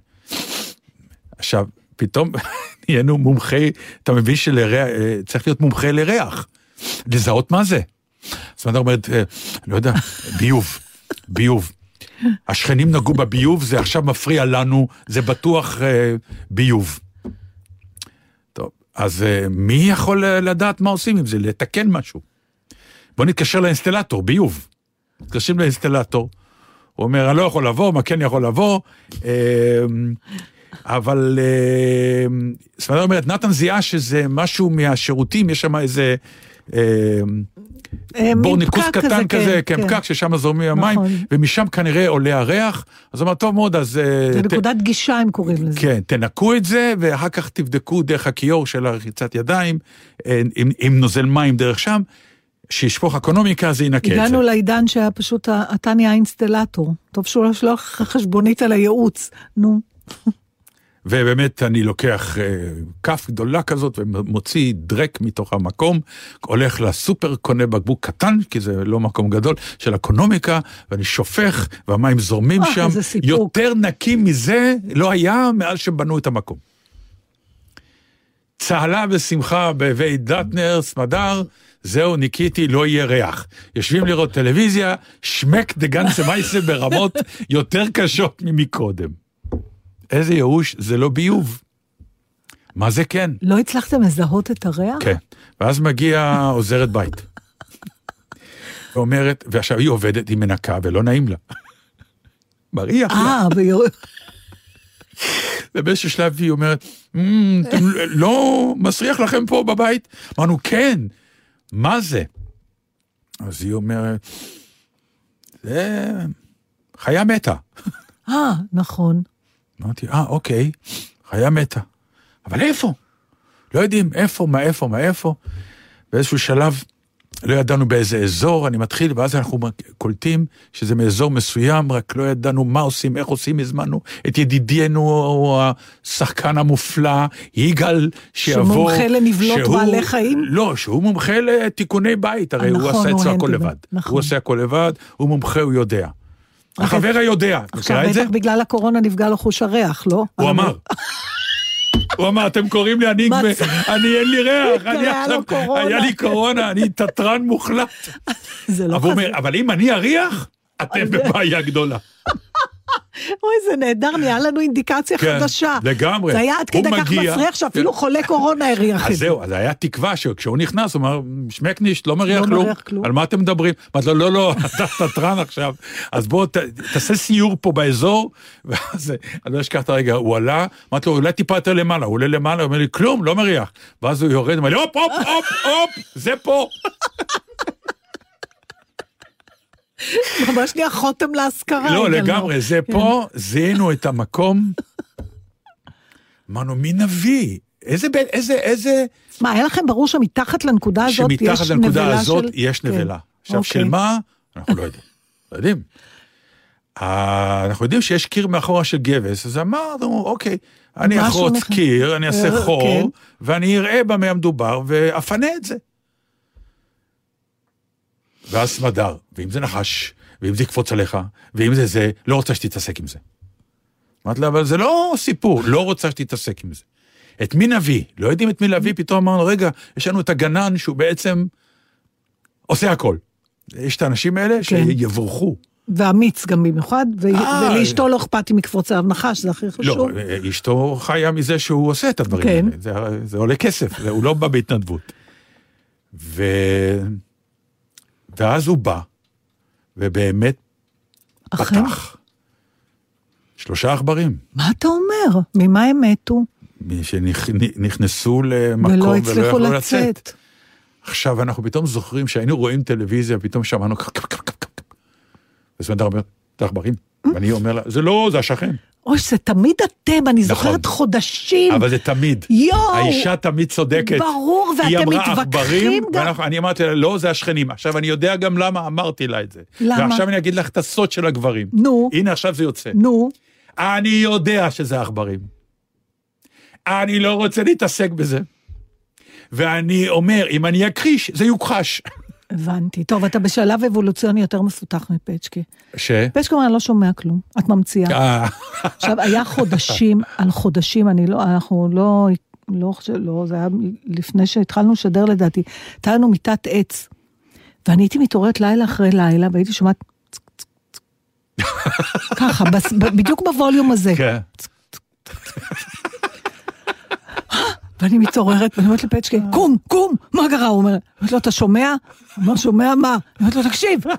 עכשיו, פתאום נהיינו מומחי, אתה מבין שצריך להיות מומחה לריח, לזהות מה זה. מה אומרת, אה, לא יודע, ביוב, ביוב. השכנים נגעו בביוב, זה עכשיו מפריע לנו, זה בטוח אה, ביוב. טוב, אז אה, מי יכול לדעת מה עושים עם זה, לתקן משהו? בוא נתקשר לאינסטלטור, ביוב. מתקשרים לאינסטלטור, הוא אומר, אני לא יכול לבוא, מה כן יכול לבוא, אה, אבל אה, סמדר אומרת, נתן זיהה שזה משהו מהשירותים, יש שם איזה אה, אה, בור מין ניקוז פקק קטן כזה, כן, כן, פקק ששם זורמים המים, נכון. ומשם כנראה עולה הריח, אז אמר, טוב מאוד, אז... אה, זה ת- נקודת גישה הם קוראים לזה. כן, תנקו את זה, ואחר כך תבדקו דרך הכיור של הרחיצת ידיים, עם נוזל מים דרך שם, שישפוך אקונומיקה, זה ינקה את זה. הגענו לעידן שהיה פשוט, אתה נהיה אינסטלטור. טוב שהוא לא שלח חשבונית על הייעוץ. נו. ובאמת אני לוקח אה, כף גדולה כזאת ומוציא דרק מתוך המקום, הולך לסופר, קונה בקבוק קטן, כי זה לא מקום גדול, של אקונומיקה, ואני שופך, והמים זורמים אה, שם. יותר נקי מזה לא היה מאז שבנו את המקום. צהלה ושמחה בבית דטנר, סמדר, זהו, ניקיתי, לא יהיה ריח. יושבים לראות טלוויזיה, שמק דה גנצה מייסה ברמות יותר קשות ממקודם. איזה ייאוש, זה לא ביוב. מה זה כן? לא הצלחתם לזהות את הריח? כן. ואז מגיעה עוזרת בית. ואומרת, ועכשיו היא עובדת, היא מנקה, ולא נעים לה. מריח לה. אה, ויור... ובאיזשהו שלב היא אומרת, "אמ, אתם לא מסריח לכם פה בבית? אמרנו, כן, מה זה? אז היא אומרת, זה חיה מתה. אה, נכון. אמרתי, אה, אוקיי, חיה מתה. אבל איפה? לא יודעים איפה, מה איפה, מה איפה. באיזשהו שלב לא ידענו באיזה אזור, אני מתחיל, ואז אנחנו קולטים שזה מאזור מסוים, רק לא ידענו מה עושים, איך עושים, הזמנו את ידידנו, השחקן המופלא, יגאל, שיבוא. שמומחה לנבלות שהוא- בעלי חיים? לא, שהוא מומחה לתיקוני בית, הרי הוא נכון, עשה הוא אצלו הכל לבד. נכון. הוא עושה הכל לבד, הוא מומחה, הוא יודע. החבר היודע, עכשיו מכירה את זה? בטח בגלל הקורונה נפגע לו חוש הריח, לא? הוא אמר. הוא אמר, אתם קוראים לי, אני, אני אין לי ריח, אני עכשיו. היה לי קורונה, אני תתרן מוחלט. זה לא. אומר, אבל אם אני אריח, אתם בבעיה גדולה. אוי, זה נהדר, נהיה לנו אינדיקציה כן, חדשה. לגמרי. זה היה עד כדי כך מגיע- מסריח שאפילו כן. חולה קורונה הריח את אז זה. זהו, אז היה תקווה שכשהוא נכנס, הוא אמר, שמקנישט, לא מריח לא כלום. מריח כלום. על מה אתם מדברים? אמרתי לו, לא, לא, אתה תתרן עכשיו, אז בוא, ת- תעשה סיור פה באזור, ואז אני לא אשכח את הרגע, הוא עלה, אמרתי לו, אולי טיפה יותר למעלה, הוא עולה למעלה, הוא אומר לי, כלום, לא מריח. ואז הוא יורד, הוא אומר לי, הופ, הופ, הופ, הופ, זה פה. ממש נהיה חותם להשכרה. לא, לגמרי, זה פה, זיהינו את המקום. אמרנו, מי נביא? איזה, איזה, איזה... מה, היה לכם ברור שמתחת לנקודה הזאת יש נבלה של... שמתחת לנקודה הזאת יש כן. נבלה. עכשיו, אוקיי. של מה? אנחנו לא יודעים. לא יודעים. אה, אנחנו יודעים שיש קיר מאחורה של גבס, אז אמרנו, אוקיי, אני אחרוץ קיר, אני אעשה אה, חור, כן. ואני אראה במה המדובר, ואפנה את זה. ואז סמדר, ואם זה נחש, ואם זה יקפוץ עליך, ואם זה זה, לא רוצה שתתעסק עם זה. אמרתי לה, אבל זה לא סיפור, לא רוצה שתתעסק עם זה. את מי נביא? לא יודעים את מי להביא, פתאום אמרנו, רגע, יש לנו את הגנן שהוא בעצם עושה הכל. יש את האנשים האלה שיבורכו. ואמיץ גם במיוחד, ו- אה. ולאשתו לא אכפת אם יקפוץ עליו נחש, זה הכי לא, חשוב. אשתו חיה מזה שהוא עושה את הדברים כן. האלה. זה, זה עולה כסף, הוא לא בא בהתנדבות. ו... ואז הוא בא, ובאמת אכן? פתח. שלושה עכברים, מה אתה אומר? ממה הם מתו? שנכנסו למקום ולא ולא יכלו לצאת. לצאת. עכשיו אנחנו פתאום זוכרים שהיינו רואים טלוויזיה, פתאום שמענו קק קק קק קק קק. וסמדר אומר, זה עכברים? ואני אומר לה, זה לא, זה השכן. אוי, זה תמיד אתם, אני נכון. זוכרת חודשים. אבל זה תמיד. יואו! האישה תמיד צודקת. ברור, היא ואתם אמרה מתווכחים עכברים, גם. ואני אמרתי לה, לא, זה השכנים. עכשיו, אני יודע גם למה אמרתי לה את זה. למה? ועכשיו אני אגיד לך את הסוד של הגברים. נו. הנה, עכשיו זה יוצא. נו, אני יודע שזה עכברים. אני לא רוצה להתעסק בזה. ואני אומר, אם אני אכחיש, זה יוכחש. הבנתי. טוב, אתה בשלב אבולוציוני יותר מפותח מפצ'קי. ש? פצ'קי אומר, אני לא שומע כלום, את ממציאה. אה, עכשיו, היה חודשים על חודשים, אני לא, אנחנו לא, לא חושב, לא, זה היה לפני שהתחלנו לשדר לדעתי. הייתה לנו מיטת עץ, ואני הייתי מתעוררת לילה אחרי לילה, והייתי שומעת... ככה, בדיוק בווליום הזה. ואני מתעוררת, ואני אומרת לפצ'קי, קום, קום, מה קרה? הוא אומר, אני אומרת לו, אתה שומע? הוא אומר, שומע מה? אני אומרת לו, תקשיב. הוא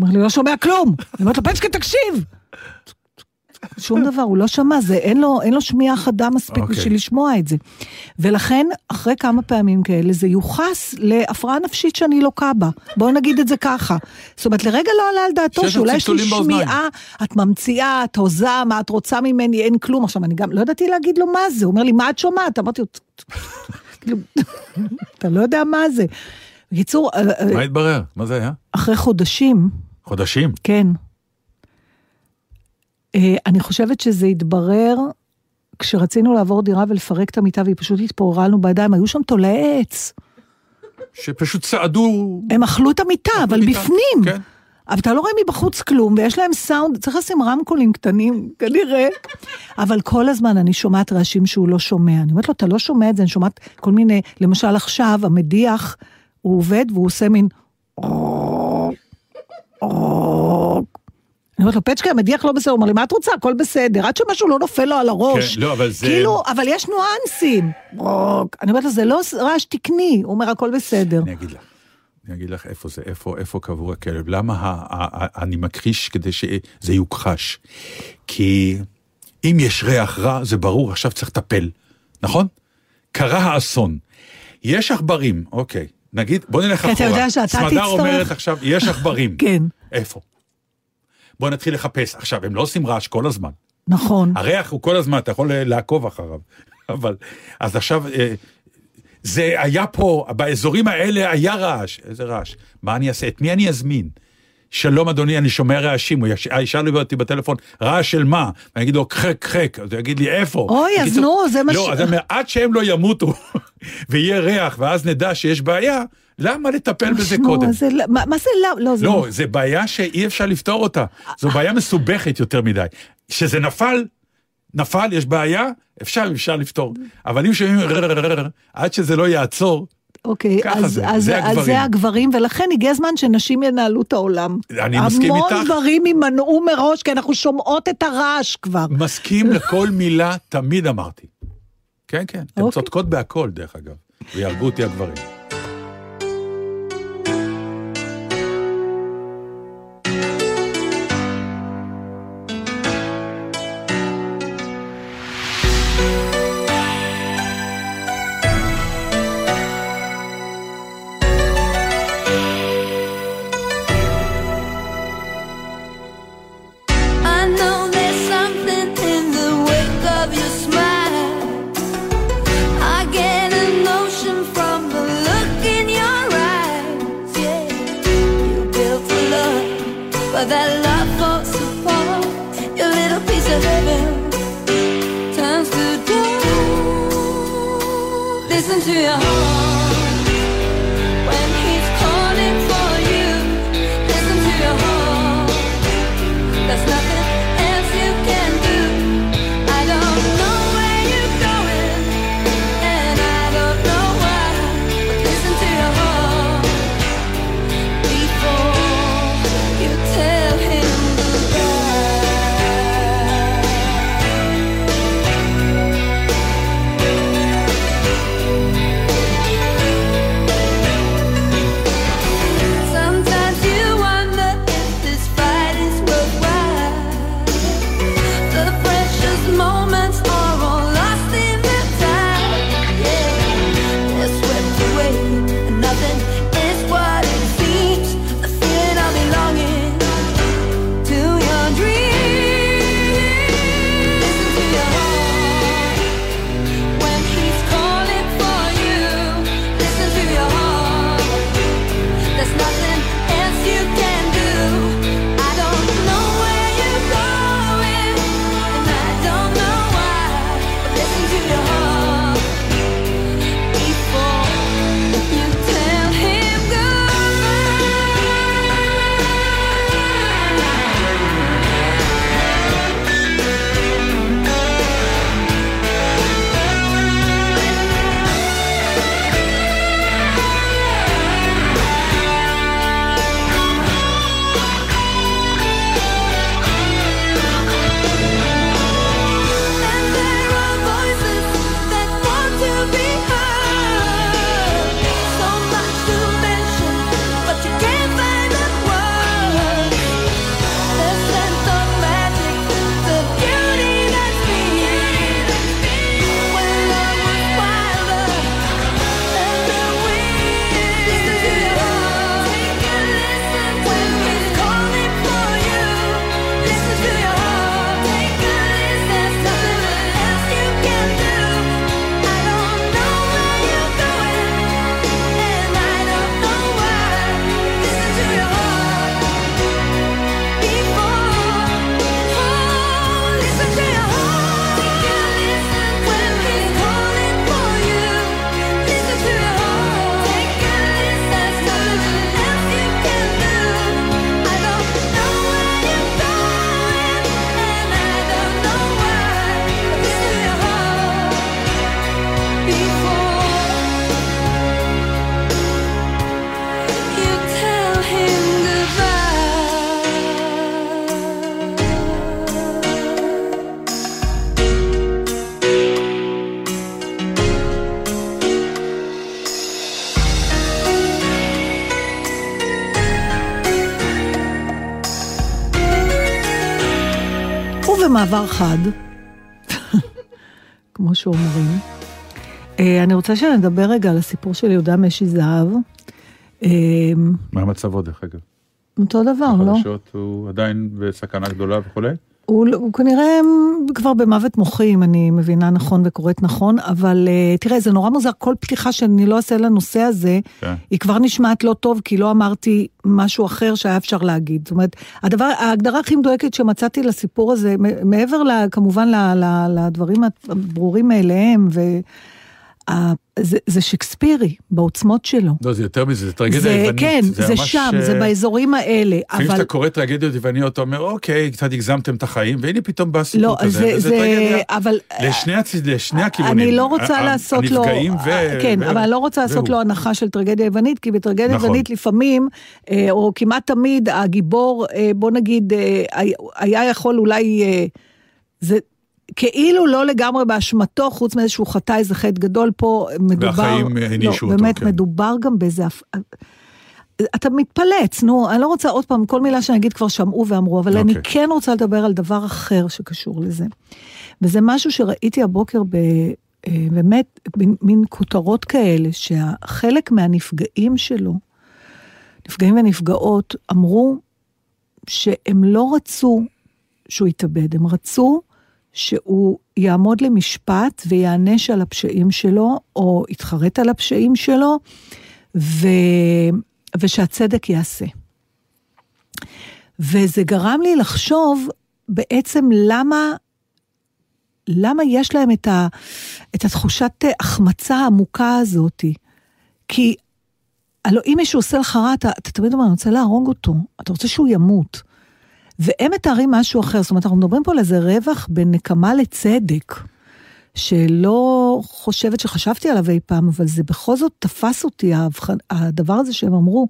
אומר לי, לא שומע כלום. אני אומרת לו, פצ'קי, תקשיב. שום דבר, הוא לא שמע, זה, אין לו, אין לו שמיעה חדה מספיק אוקיי. בשביל לשמוע את זה. ולכן, אחרי כמה פעמים כאלה, זה יוחס להפרעה נפשית שאני לוקה בה. בואו נגיד את זה ככה. זאת אומרת, לרגע לא עלה על דעתו שאולי יש לי. שמיעה, את ממציאה, את הוזה, מה את רוצה ממני, אין כלום. עכשיו, אני גם לא ידעתי להגיד לו מה זה, הוא אומר לי, מה את שומעת? אמרתי לו, כאילו, אתה לא יודע מה זה. בקיצור, אה, אה, מה התברר? מה זה היה? אחרי חודשים, חודשים? כן. אה, אני חושבת שזה התברר כשרצינו לעבור דירה ולפרק את המיטה והיא פשוט התפוררה לנו בידיים, היו שם תולעי עץ. שפשוט צעדו... הם אכלו את המיטה, אבל מיטה, בפנים. כן. אבל אתה לא רואה מבחוץ כלום, ויש להם סאונד, צריך לשים רמקולים קטנים, כנראה. אבל כל הזמן אני שומעת רעשים שהוא לא שומע. אני אומרת לו, אתה לא שומע את זה, אני שומעת כל מיני, למשל עכשיו, המדיח, הוא עובד והוא עושה מין... אני אומרת לו, פצ'קה, המדיח לא בסדר, הוא אומר לי, מה את רוצה? הכל בסדר, עד שמשהו לא נופל לו על הראש. כן, לא, אבל זה- כאילו, אבל יש ניואנסים. רוק. אני אומרת לו, זה לא רעש תקני, הוא אומר, הכל בסדר. אני אגיד לך. אני אגיד לך איפה זה, איפה, איפה קבור הכלב. למה ה, ה, ה, אני מכחיש כדי שזה יוכחש? כי אם יש ריח רע, זה ברור, עכשיו צריך לטפל, נכון? קרה האסון. יש עכברים, אוקיי, נגיד, בוא נלך כי אחורה. אתה יודע שאתה סמדר תצטרך- אומרת עכשיו, יש עכברים. כן, איפה? בוא נתחיל לחפש. עכשיו, הם לא עושים רעש כל הזמן. נכון. הריח הוא כל הזמן, אתה יכול לעקוב אחריו. אבל, אז עכשיו, אה, זה היה פה, באזורים האלה היה רעש. איזה רעש? מה אני אעשה? את מי אני אזמין? שלום אדוני, אני שומע רעשים, הוא יש- ישאל אותי בטלפון, רעש של מה? ואני אגיד לו, חק חק, אז הוא יגיד לי, איפה? אוי, אז נו, זה מה ש- לא, אז אני אומר, עד שהם לא ימותו ויהיה ריח, ואז נדע שיש בעיה, למה לטפל בזה קודם? זה לא- מה מה זה לא? לא, זה לא, זה בעיה שאי אפשר לפתור אותה. זו בעיה מסובכת יותר מדי. כשזה נפל, נפל, יש בעיה, אפשר, אפשר לפתור. אבל אם שומעים עד שזה לא יעצור, אוקיי, אז, זה, אז, זה אז הגברים. זה הגברים, ולכן הגיע הזמן שנשים ינהלו את העולם. אני מסכים המון איתך. דברים יימנעו מראש, כי אנחנו שומעות את הרעש כבר. מסכים לכל מילה, תמיד אמרתי. כן, כן, הן אוקיי. צודקות בהכל, דרך אגב, ויהרגו אותי הגברים. ובמעבר חד, כמו שאומרים, אה, אני רוצה שנדבר רגע על הסיפור של יהודה משי זהב. אה, מה מצבו, דרך אגב? אותו דבר, לא? בחדשות הוא עדיין בסכנה גדולה וכולי? הוא, הוא כנראה כבר במוות מוחי, אם אני מבינה נכון וקוראת נכון, אבל uh, תראה, זה נורא מוזר, כל פתיחה שאני לא אעשה לנושא הזה, כן. היא כבר נשמעת לא טוב, כי לא אמרתי משהו אחר שהיה אפשר להגיד. זאת אומרת, הדבר, ההגדרה הכי מדויקת שמצאתי לסיפור הזה, מעבר כמובן לדברים הברורים מאליהם, ו... ה- זה, זה שקספירי, בעוצמות שלו. לא, זה יותר מזה, זה טרגדיה זה, יוונית. כן, זה, ממש, שם, אה, זה באזורים האלה, לפעמים אבל... כשאתה קורא טרגדיות יווניות, אתה אומר, אוקיי, קצת הגזמתם את החיים, והנה פתאום בא סיפור לא, כזה, זה, וזה זה, טרגדיה. אבל... לשני, הצ... לשני הכיוונים. אני לא רוצה לעשות לו... הנפגעים ו... כן, ו... אבל אני לא רוצה לעשות. לו הנחה של טרגדיה יוונית, כי בטרגדיה נכון. יוונית לפעמים, אה, או כמעט תמיד, הגיבור, אה, בוא נגיד, אה, היה- יכול אולי... אה, זה כאילו לא לגמרי באשמתו, חוץ שהוא חטא איזה חטא גדול פה, מדובר... והחיים הענישו לא, אותו, באמת, כן. מדובר גם באיזה... אתה מתפלץ, נו, אני לא רוצה עוד פעם, כל מילה שאני אגיד כבר שמעו ואמרו, אבל אני אוקיי. כן רוצה לדבר על דבר אחר שקשור לזה. וזה משהו שראיתי הבוקר ב... אה, באמת, מין כותרות כאלה, שחלק מהנפגעים שלו, נפגעים ונפגעות, אמרו שהם לא רצו שהוא יתאבד, הם רצו שהוא יעמוד למשפט ויענש על הפשעים שלו, או יתחרט על הפשעים שלו, ו... ושהצדק ייעשה. וזה גרם לי לחשוב בעצם למה, למה יש להם את, ה, את התחושת החמצה העמוקה הזאתי. כי הלוא אם מישהו עושה לך רע, אתה, אתה תמיד אומר, אני רוצה להרוג אותו, אתה רוצה שהוא ימות. והם מתארים משהו אחר, זאת אומרת, אנחנו מדברים פה על איזה רווח בין נקמה לצדק, שלא חושבת שחשבתי עליו אי פעם, אבל זה בכל זאת תפס אותי. הדבר הזה שהם אמרו.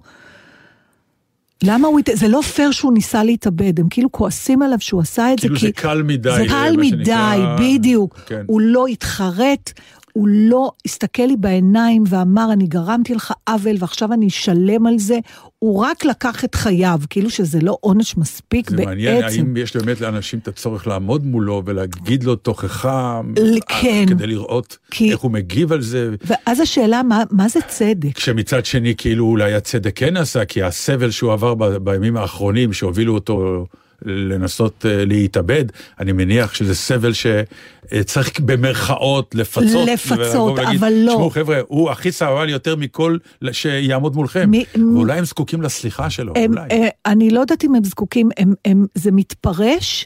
למה הוא, זה לא פייר שהוא ניסה להתאבד, הם כאילו כועסים עליו שהוא עשה את כאילו זה, כי... זה קל מדי, זה קל מדי, שנקרא. בדיוק. כן. הוא לא התחרט, הוא לא הסתכל לי בעיניים ואמר, אני גרמתי לך עוול ועכשיו אני אשלם על זה. הוא רק לקח את חייו, כאילו שזה לא עונש מספיק זה בעצם. מעניין, האם יש באמת לאנשים את הצורך לעמוד מולו ולהגיד לו תוכחה, ל- כן. כדי לראות כי- איך הוא מגיב על זה, ואז השאלה, מה, מה זה צדק? כשמצד שני כאילו אולי הצדק כן עשה, כי הסבל שהוא עבר ב- בימים האחרונים שהובילו אותו לנסות אה, להתאבד, אני מניח שזה סבל שצריך במרכאות לפצות. לפצות, אבל לא. תשמעו חבר'ה, הוא הכי סבל יותר מכל שיעמוד מולכם. מי- ואולי הם זקוקים לסליחה שלו, הם, אולי. אה, אני לא יודעת אם הם זקוקים, הם, הם, זה מתפרש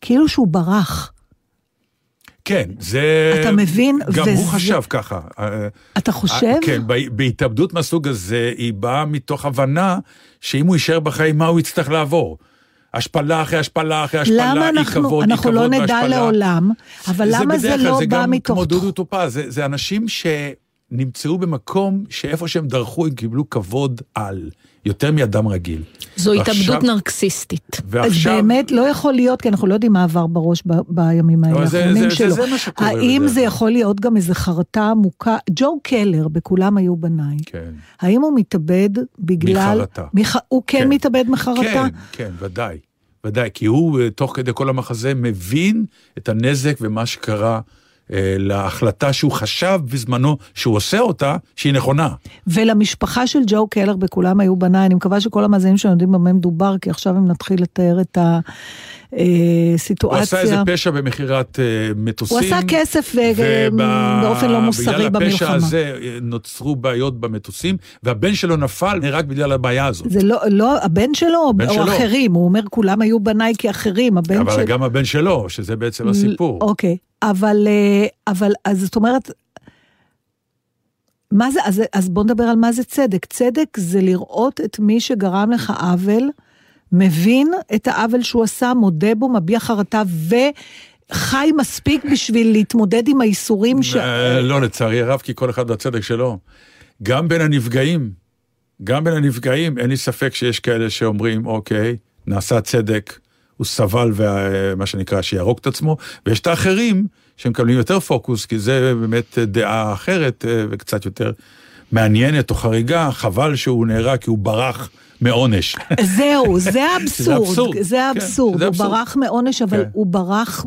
כאילו שהוא ברח. כן, זה... אתה מבין? גם הוא וזה- חשב ככה. אה, אתה חושב? אה, כן, בה- בהתאבדות מהסוג הזה, היא באה מתוך הבנה שאם הוא יישאר בחיים, מה הוא יצטרך לעבור? השפלה אחרי השפלה אחרי השפלה, למה אי אנחנו, כבוד, אי אנחנו כבוד לא נדע. לעולם, אבל למה זה בדרך כלל, לא זה בא גם מתוך... כמו דודו טופז, זה, זה אנשים שנמצאו במקום שאיפה שהם דרכו הם קיבלו כבוד על, יותר מאדם רגיל. זו ועכשיו- התאבדות נרקסיסטית. אז ועכשיו... באמת לא יכול להיות, כי אנחנו לא יודעים מה עבר בראש ב- בימים האלה זה- האחרונים זה- שלו. זה מה שקורה האם זה. יכול להיות גם איזו חרטה עמוקה? ג'ו קלר, בכולם היו בניי. כן. האם הוא מתאבד בגלל... מחרטה. מח... הוא כן, כן. מתאבד מחרטה? כן, כן, ודאי. ודאי, כי הוא, אה, תוך כדי כל המחזה, מבין את הנזק ומה שקרה להחלטה שהוא חשב בזמנו שהוא עושה אותה, שהיא נכונה. ולמשפחה של ג'ו קלר בכולם היו בניי, אני מקווה שכל המאזינים שלנו יודעים במה מדובר, כי עכשיו אם נתחיל לתאר את הסיטואציה. הוא עשה איזה פשע במכירת אה, מטוסים. הוא עשה כסף אה, באופן לא מוסרי בגלל הפשע במלחמה. הזה אה, נוצרו בעיות במטוסים, והבן שלו נפל רק בגלל הבעיה הזאת. זה לא, לא, הבן שלו או שלו. אחרים, הוא אומר כולם היו בניי כאחרים, הבן אבל של... גם הבן שלו, שזה בעצם הסיפור. אוקיי, אבל, אה, אבל אז זאת אומרת, מה זה, אז, אז בוא נדבר על מה זה צדק. צדק זה לראות את מי שגרם לך עוול, מבין את העוול שהוא עשה, מודה בו, מביע חרטה וחי מספיק בשביל להתמודד עם האיסורים ש... אה, לא, לצערי הרב, כי כל אחד והצדק שלו. גם בין הנפגעים, גם בין הנפגעים, אין לי ספק שיש כאלה שאומרים, אוקיי, נעשה צדק, הוא סבל, וה- מה שנקרא, שיהרוג את עצמו, ויש את האחרים שמקבלים יותר פוקוס, כי זה באמת דעה אחרת אה, וקצת יותר מעניינת או חריגה, חבל שהוא נהרג כי הוא ברח מעונש. זהו, זה האבסורד, אבסורד, זה כן, האבסורד, הוא. ברח מעונש, אבל כן. הוא ברח...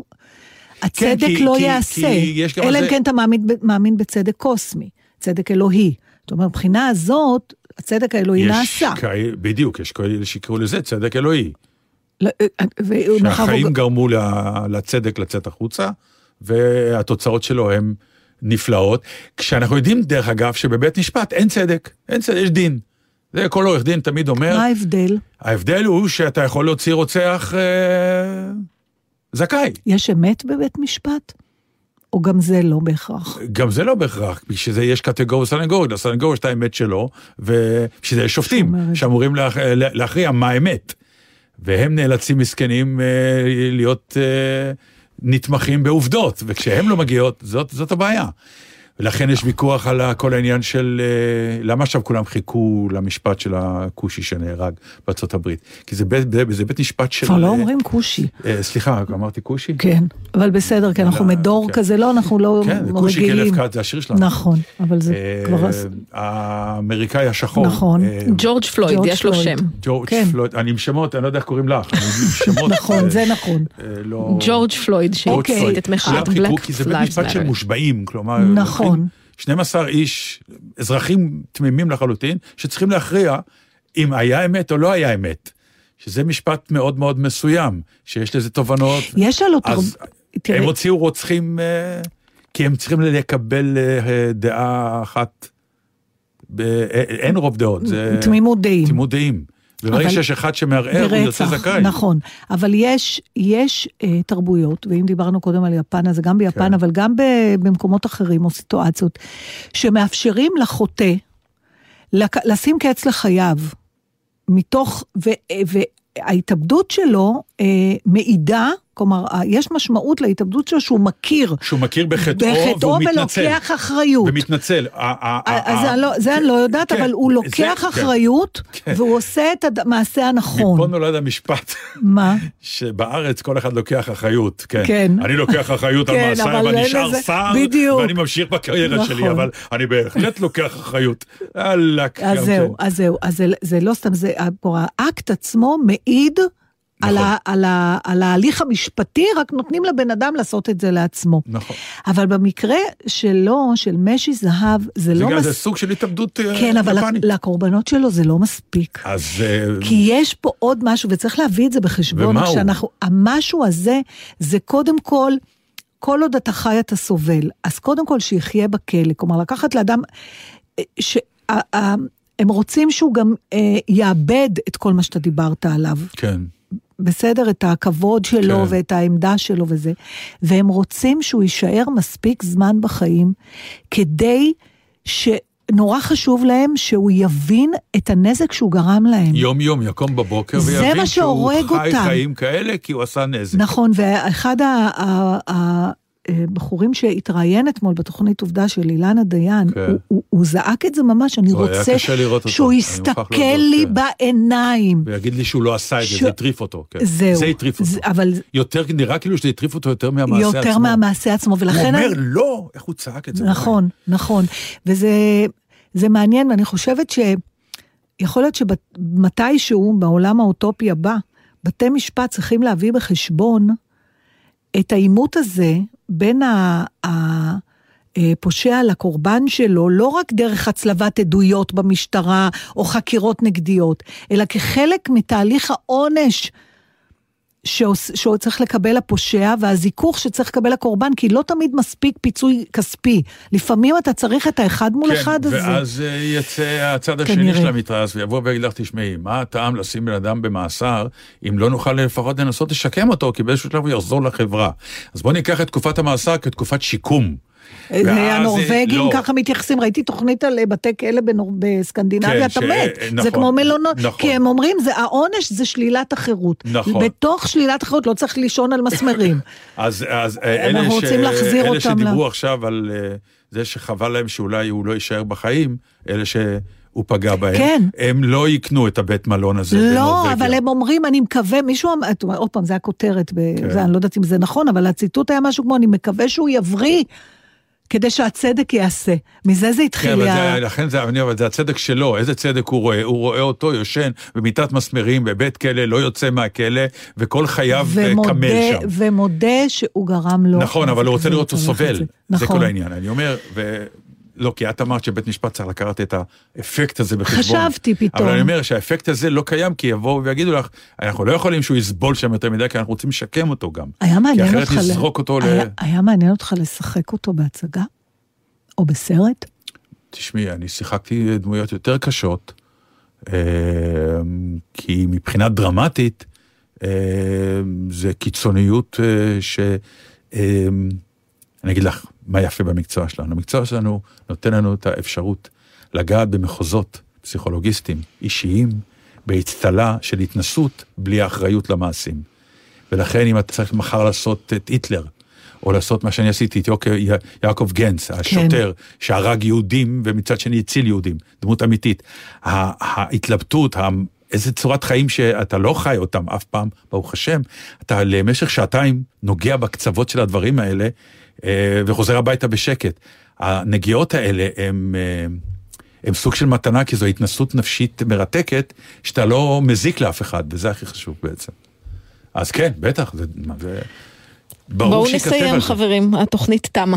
הצדק כי- לא כי- ייעשה, כי אלא אם זה- כן אתה מאמין, בצדק קוסמי, צדק אלוהי. זאת אומרת, מבחינה הזאת, הצדק האלוהי יש נעשה. בדיוק, יש כאלה שיקראו לזה צדק אלוהי. לא, אה, ומאחר והוא- שהחיים גרמו לצדק לצאת החוצה, והתוצאות שלו הן נפלאות. כשאנחנו יודעים, דרך אגב, שבבית משפט אין צדק, אין צדק, יש דין. זה כל עורך דין תמיד אומר, מה ההבדל? ההבדל הוא שאתה יכול להוציא רוצח אה, זכאי. יש אמת בבית משפט? או גם זה לא בהכרח? גם זה לא בהכרח, בשביל זה יש קטגוריה וסנגוריה, לסנגור יש את האמת שלו, ובשביל זה יש שופטים. שאמורים להכ... להכריע מה האמת. והם נאלצים מסכנים אה, להיות אה, נתמכים בעובדות, וכשהם לא מגיעות, זאת, זאת הבעיה. ולכן יש ויכוח על כל העניין של אה, למה עכשיו כולם חיכו למשפט של הכושי שנהרג בארצות הברית. כי זה בית, זה, זה בית משפט של... כבר לא אה, אומרים כושי. אה, סליחה, אמרתי כושי? כן, אבל בסדר, כי אנחנו מדור כן. כזה, לא, אנחנו לא כן, זה כושי רגילים. כלב כת, זה השיר שלנו. נכון, אבל זה אה, כבר... האמריקאי השחור. נכון. אה, ג'ורג' פלויד, ג'ורג' יש לו. שם. ג'ורג' כן. פלויד, אני עם שמות, אני לא יודע איך קוראים לך, אני עם שמות. נכון, זה נכון. לא... ג'ורג' פלויד, שהצית. את מחאת חיכו, Black כי זה בית משפט של. מושבעים, כלומר, נכון. לוקחים 12 איש, אזרחים תמימים לחלוטין, שצריכים להכריע אם היה אמת או לא היה אמת. שזה משפט מאוד מאוד מסוים, שיש לזה תובנות. יש על אותו... אז תראה, הם הוציאו רוצחים, אה, כי הם צריכים לקבל אה, דעה אחת. אה, אין רוב דעות, זה תמימות דעים. תמימות דעים. וברגע אבל- שיש אחד שמערער, הוא יוצא זכאי. נכון. אבל יש, יש אה, תרבויות, ואם דיברנו קודם על יפן, אז זה גם ביפן, כן. אבל גם ב, במקומות אחרים או סיטואציות, שמאפשרים לחוטא לק, לשים קץ לחייו, מתוך, ו, אה, וההתאבדות שלו אה, מעידה, כלומר, אה, יש משמעות להתאבדות שלו שהוא מכיר שהוא מכיר בחטאו, בחטאו והוא מתנצל. ולוקח אחריות. ומתנצל. ה- ה- ה- אז לא- זה אני לא יודעת, כן, אבל הוא לוקח כן. אחריות, כן. והוא עושה את המעשה הנכון. מפה נולד המשפט, מה? שבארץ כל אחד לוקח אחריות, כן. כן. אני לוקח אחריות על כן, מעשיי, אבל נשאר שר. ואני ממשיך בקריירה נכון. שלי, אבל אני בהחלט לוקח אחריות. אז זהו, כן. אז זהו, אז זה, לא סתם, זה, פה האקט עצמו מעיד על, נכון. ה, על, ה, על ההליך המשפטי, רק נותנים לבן אדם לעשות את זה לעצמו. נכון. אבל במקרה שלו, של משי זהב, זה לא גם- זה מספיק. סוג של התאבדות אה, כן, אבל יפנית. לקורבנות שלו זה לא מספיק. אז... אה, כי יש פה עוד משהו, וצריך להביא את זה בחשבון. ומהו? כשאנחנו, המשהו הזה, זה קודם כל, כל עוד אתה חי אתה סובל. אז קודם כל שיחיה בכלא. כלומר, לקחת לאדם, אה, ש... הם רוצים שהוא גם אה, יאבד את כל מה שאתה דיברת עליו. כן. בסדר? את הכבוד שלו כן. ואת העמדה שלו וזה. והם רוצים שהוא יישאר מספיק זמן בחיים כדי ש... נורא חשוב להם שהוא יבין את הנזק שהוא גרם להם. יום יום יקום בבוקר ויבין שהוא חי אותם. חיים כאלה כי הוא עשה נזק. נכון, ואחד ה- ה- ה- הבחורים שהתראיין אתמול בתוכנית עובדה של אילנה דיין, כן. הוא, הוא, הוא זעק את זה ממש, אני הוא רוצה אותו, שהוא מוכרח יסתכל להודות, לי כן. בעיניים. ויגיד לי שהוא לא עשה את זה, זה הטריף אותו. כן. זהו. זה הטריף זה- אותו. אבל יותר, נראה כאילו שזה הטריף אותו יותר מהמעשה עצמו. יותר מהמעשה עצמו, הוא ולכן... אומר אני- לא, איך הוא צעק את זה. נכון, נכון. וזה זה מעניין, ואני חושבת שיכול להיות שמתישהו, בעולם האוטופי הבא, בתי משפט צריכים להביא בחשבון את העימות הזה בין ה... ה פושע לקורבן שלו, לא רק דרך הצלבת עדויות במשטרה או חקירות נגדיות, אלא כחלק מתהליך העונש שעוש- צריך לקבל הפושע והזיכוך שצריך לקבל הקורבן, כי לא תמיד מספיק פיצוי כספי. לפעמים אתה צריך את האחד מול כן, אחד הזה. ואז אה, יצא הצד השני כנראה. של המתרס ויבוא ויגיד לך, תשמעי, מה הטעם לשים בן אדם במאסר, אם לא נוכל לפחות לנסות לשקם אותו, כי באיזשהו שלב הוא יחזור לחברה. אז בואו ניקח את תקופת המאסר כתקופת שיקום. הנורבגים לא. ככה מתייחסים, ראיתי תוכנית על אה, בתי כלא בנור... בסקנדינביה, כן, אתה ש- מת. נכון, זה כמו מלונות, נכון. כי הם אומרים, זה, העונש זה שלילת החירות. נכון. בתוך שלילת החירות לא צריך לישון על מסמרים. אז, אז אה, אלה, ש... אלה שדיברו ל- עכשיו על אה, זה שחבל להם שאולי הוא לא יישאר בחיים, אלה שהוא פגע בהם, כן. הם לא יקנו את הבית מלון הזה לא, בנורבגיה. אבל הם אומרים, אני מקווה, מישהו אמר, עוד פעם, זה הכותרת, כן. זה, אני לא יודעת אם זה נכון, אבל הציטוט היה משהו כמו, אני מקווה שהוא יבריא. כדי שהצדק ייעשה. מזה זה כן, התחיל. אבל ה- זה, לכן זה, אני, אבל זה הצדק שלו, איזה צדק הוא רואה? הוא רואה אותו יושן במיטת מסמרים בבית כלא, לא יוצא מהכלא, וכל חייו אה, קמל שם. ומודה שהוא גרם לו. נכון, אבל הוא רוצה לראות אותו סובל, זה. זה נכון. כל העניין. אני אומר, לא, כי את אמרת שבית משפט צריך לקחת את האפקט הזה בחשבון. חשבתי פתאום. אבל אני אומר שהאפקט הזה לא קיים, כי יבואו ויגידו לך, אנחנו לא יכולים שהוא יסבול שם יותר מדי, כי אנחנו רוצים לשקם אותו גם. היה מעניין כי אותך... אחרת ל- נזרוק אותו ל... היה, היה מעניין אותך לשחק אותו בהצגה? או בסרט? תשמעי, אני שיחקתי דמויות יותר קשות, אה, כי מבחינה דרמטית, אה, זה קיצוניות אה, ש... אני אגיד לך מה יפה במקצוע שלנו. המקצוע שלנו נותן לנו את האפשרות לגעת במחוזות פסיכולוגיסטיים, אישיים, באצטלה של התנסות בלי אחריות למעשים. ולכן אם אתה צריך מחר לעשות את היטלר, או לעשות מה שאני עשיתי את יוק- י- יעקב גנץ, השוטר שהרג יהודים ומצד שני הציל יהודים, דמות אמיתית. ההתלבטות, איזה צורת חיים שאתה לא חי אותם אף פעם, ברוך השם, אתה למשך שעתיים נוגע בקצוות של הדברים האלה, וחוזר הביתה בשקט. הנגיעות האלה הם... אה, הם סוג של מתנה, כי זו התנסות נפשית מרתקת, שאתה לא מזיק לאף אחד, וזה הכי חשוב בעצם. אז כן, בטח, זה... זה ברור בואו שייכתב נסיים על זה. חברים, התוכנית תמה.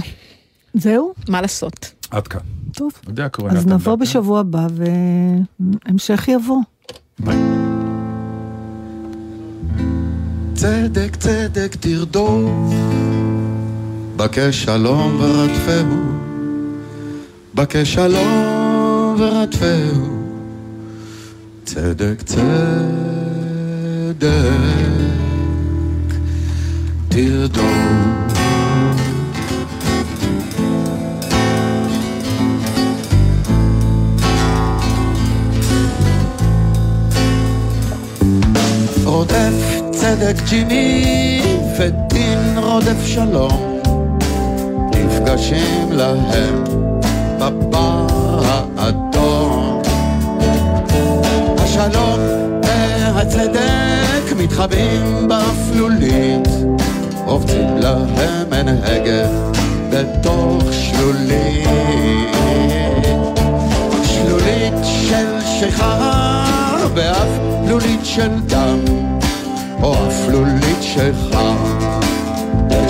זהו? מה לעשות? עד כאן. טוב. יודע, אז נבוא דטנר. בשבוע הבא והמשך יבוא. ביי. צדק צדק תרדוף, בקש שלום ורדפהו, בקש שלום ורדפהו, צדק צדק. תרדוף. רודף צדק ג'יני ודין רודף שלום נפגשים להם. בבר האדום. השלום והצדק מתחבאים באפלולית רובצים להם עין הגה בתוך שלולית. שלולית של שיכר ואף לולית של דם או אפלולית שיכר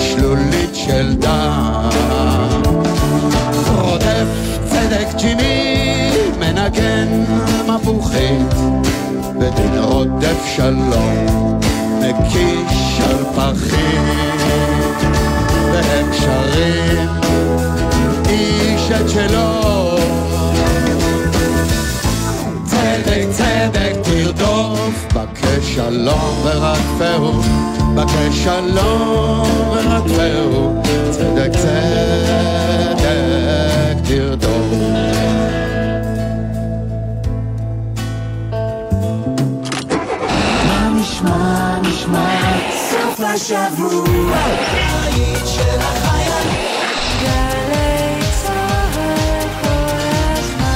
ושלולית של דם. רודף צדק ג'יני מנגן מפוחית ודין רודף שלום מקיש על פחית. והם שרים איש את שלו. צדק צדק תרדוף, בקש שלום ורדפהו, בקש שלום ורדפהו, צדק צדק תרדוף.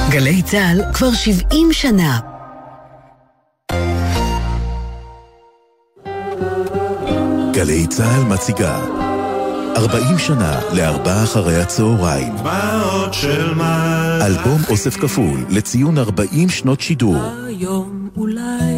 גלי צה"ל כבר 70 שנה. גלי צה"ל מציגה. 40 שנה לארבעה אחרי הצהריים. דמעות של מים אלבום אוסף כפול לציון 40 שנות שידור. היום אולי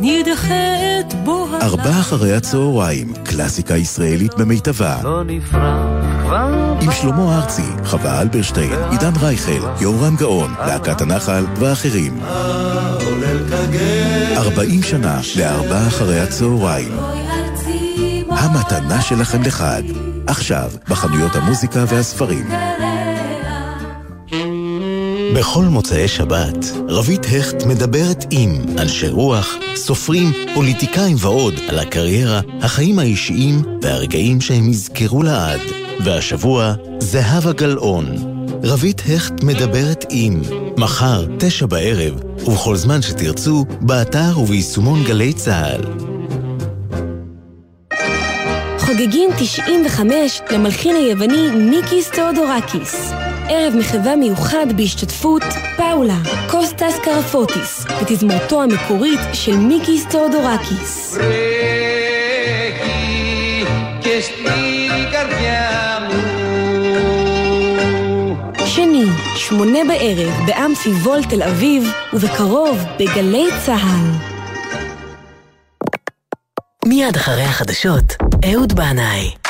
נדחה את בוא ארבעה אחרי הצהריים, קלאסיקה ישראלית במיטבה. לא נפרח כבר עם שלמה ארצי, חווה אלברשטיין, עידן רייכל, יורם גאון, להקת הנחל ואחרים. 40 שנה לארבעה אחרי הצהריים המתנה שלכם לחג עכשיו בחנויות המוזיקה והספרים בכל מוצאי שבת, רבית הכט מדברת עם אנשי רוח, סופרים, פוליטיקאים ועוד על הקריירה, החיים האישיים והרגעים שהם יזכרו לעד. והשבוע, זהבה גלאון. רבית הכט מדברת עם, מחר, תשע בערב, ובכל זמן שתרצו, באתר וביישומון גלי צה"ל. חוגגים 95 למלחין היווני מיקיס תאודורקיס. ערב מחווה מיוחד בהשתתפות פאולה, קוסטס קרפוטיס, ותזמורתו המקורית של מיקיס תאודורקיס. שני, שמונה בערב באמפי וול תל אביב, ובקרוב בגלי צה"ל. מיד אחרי החדשות, אהוד בנאי.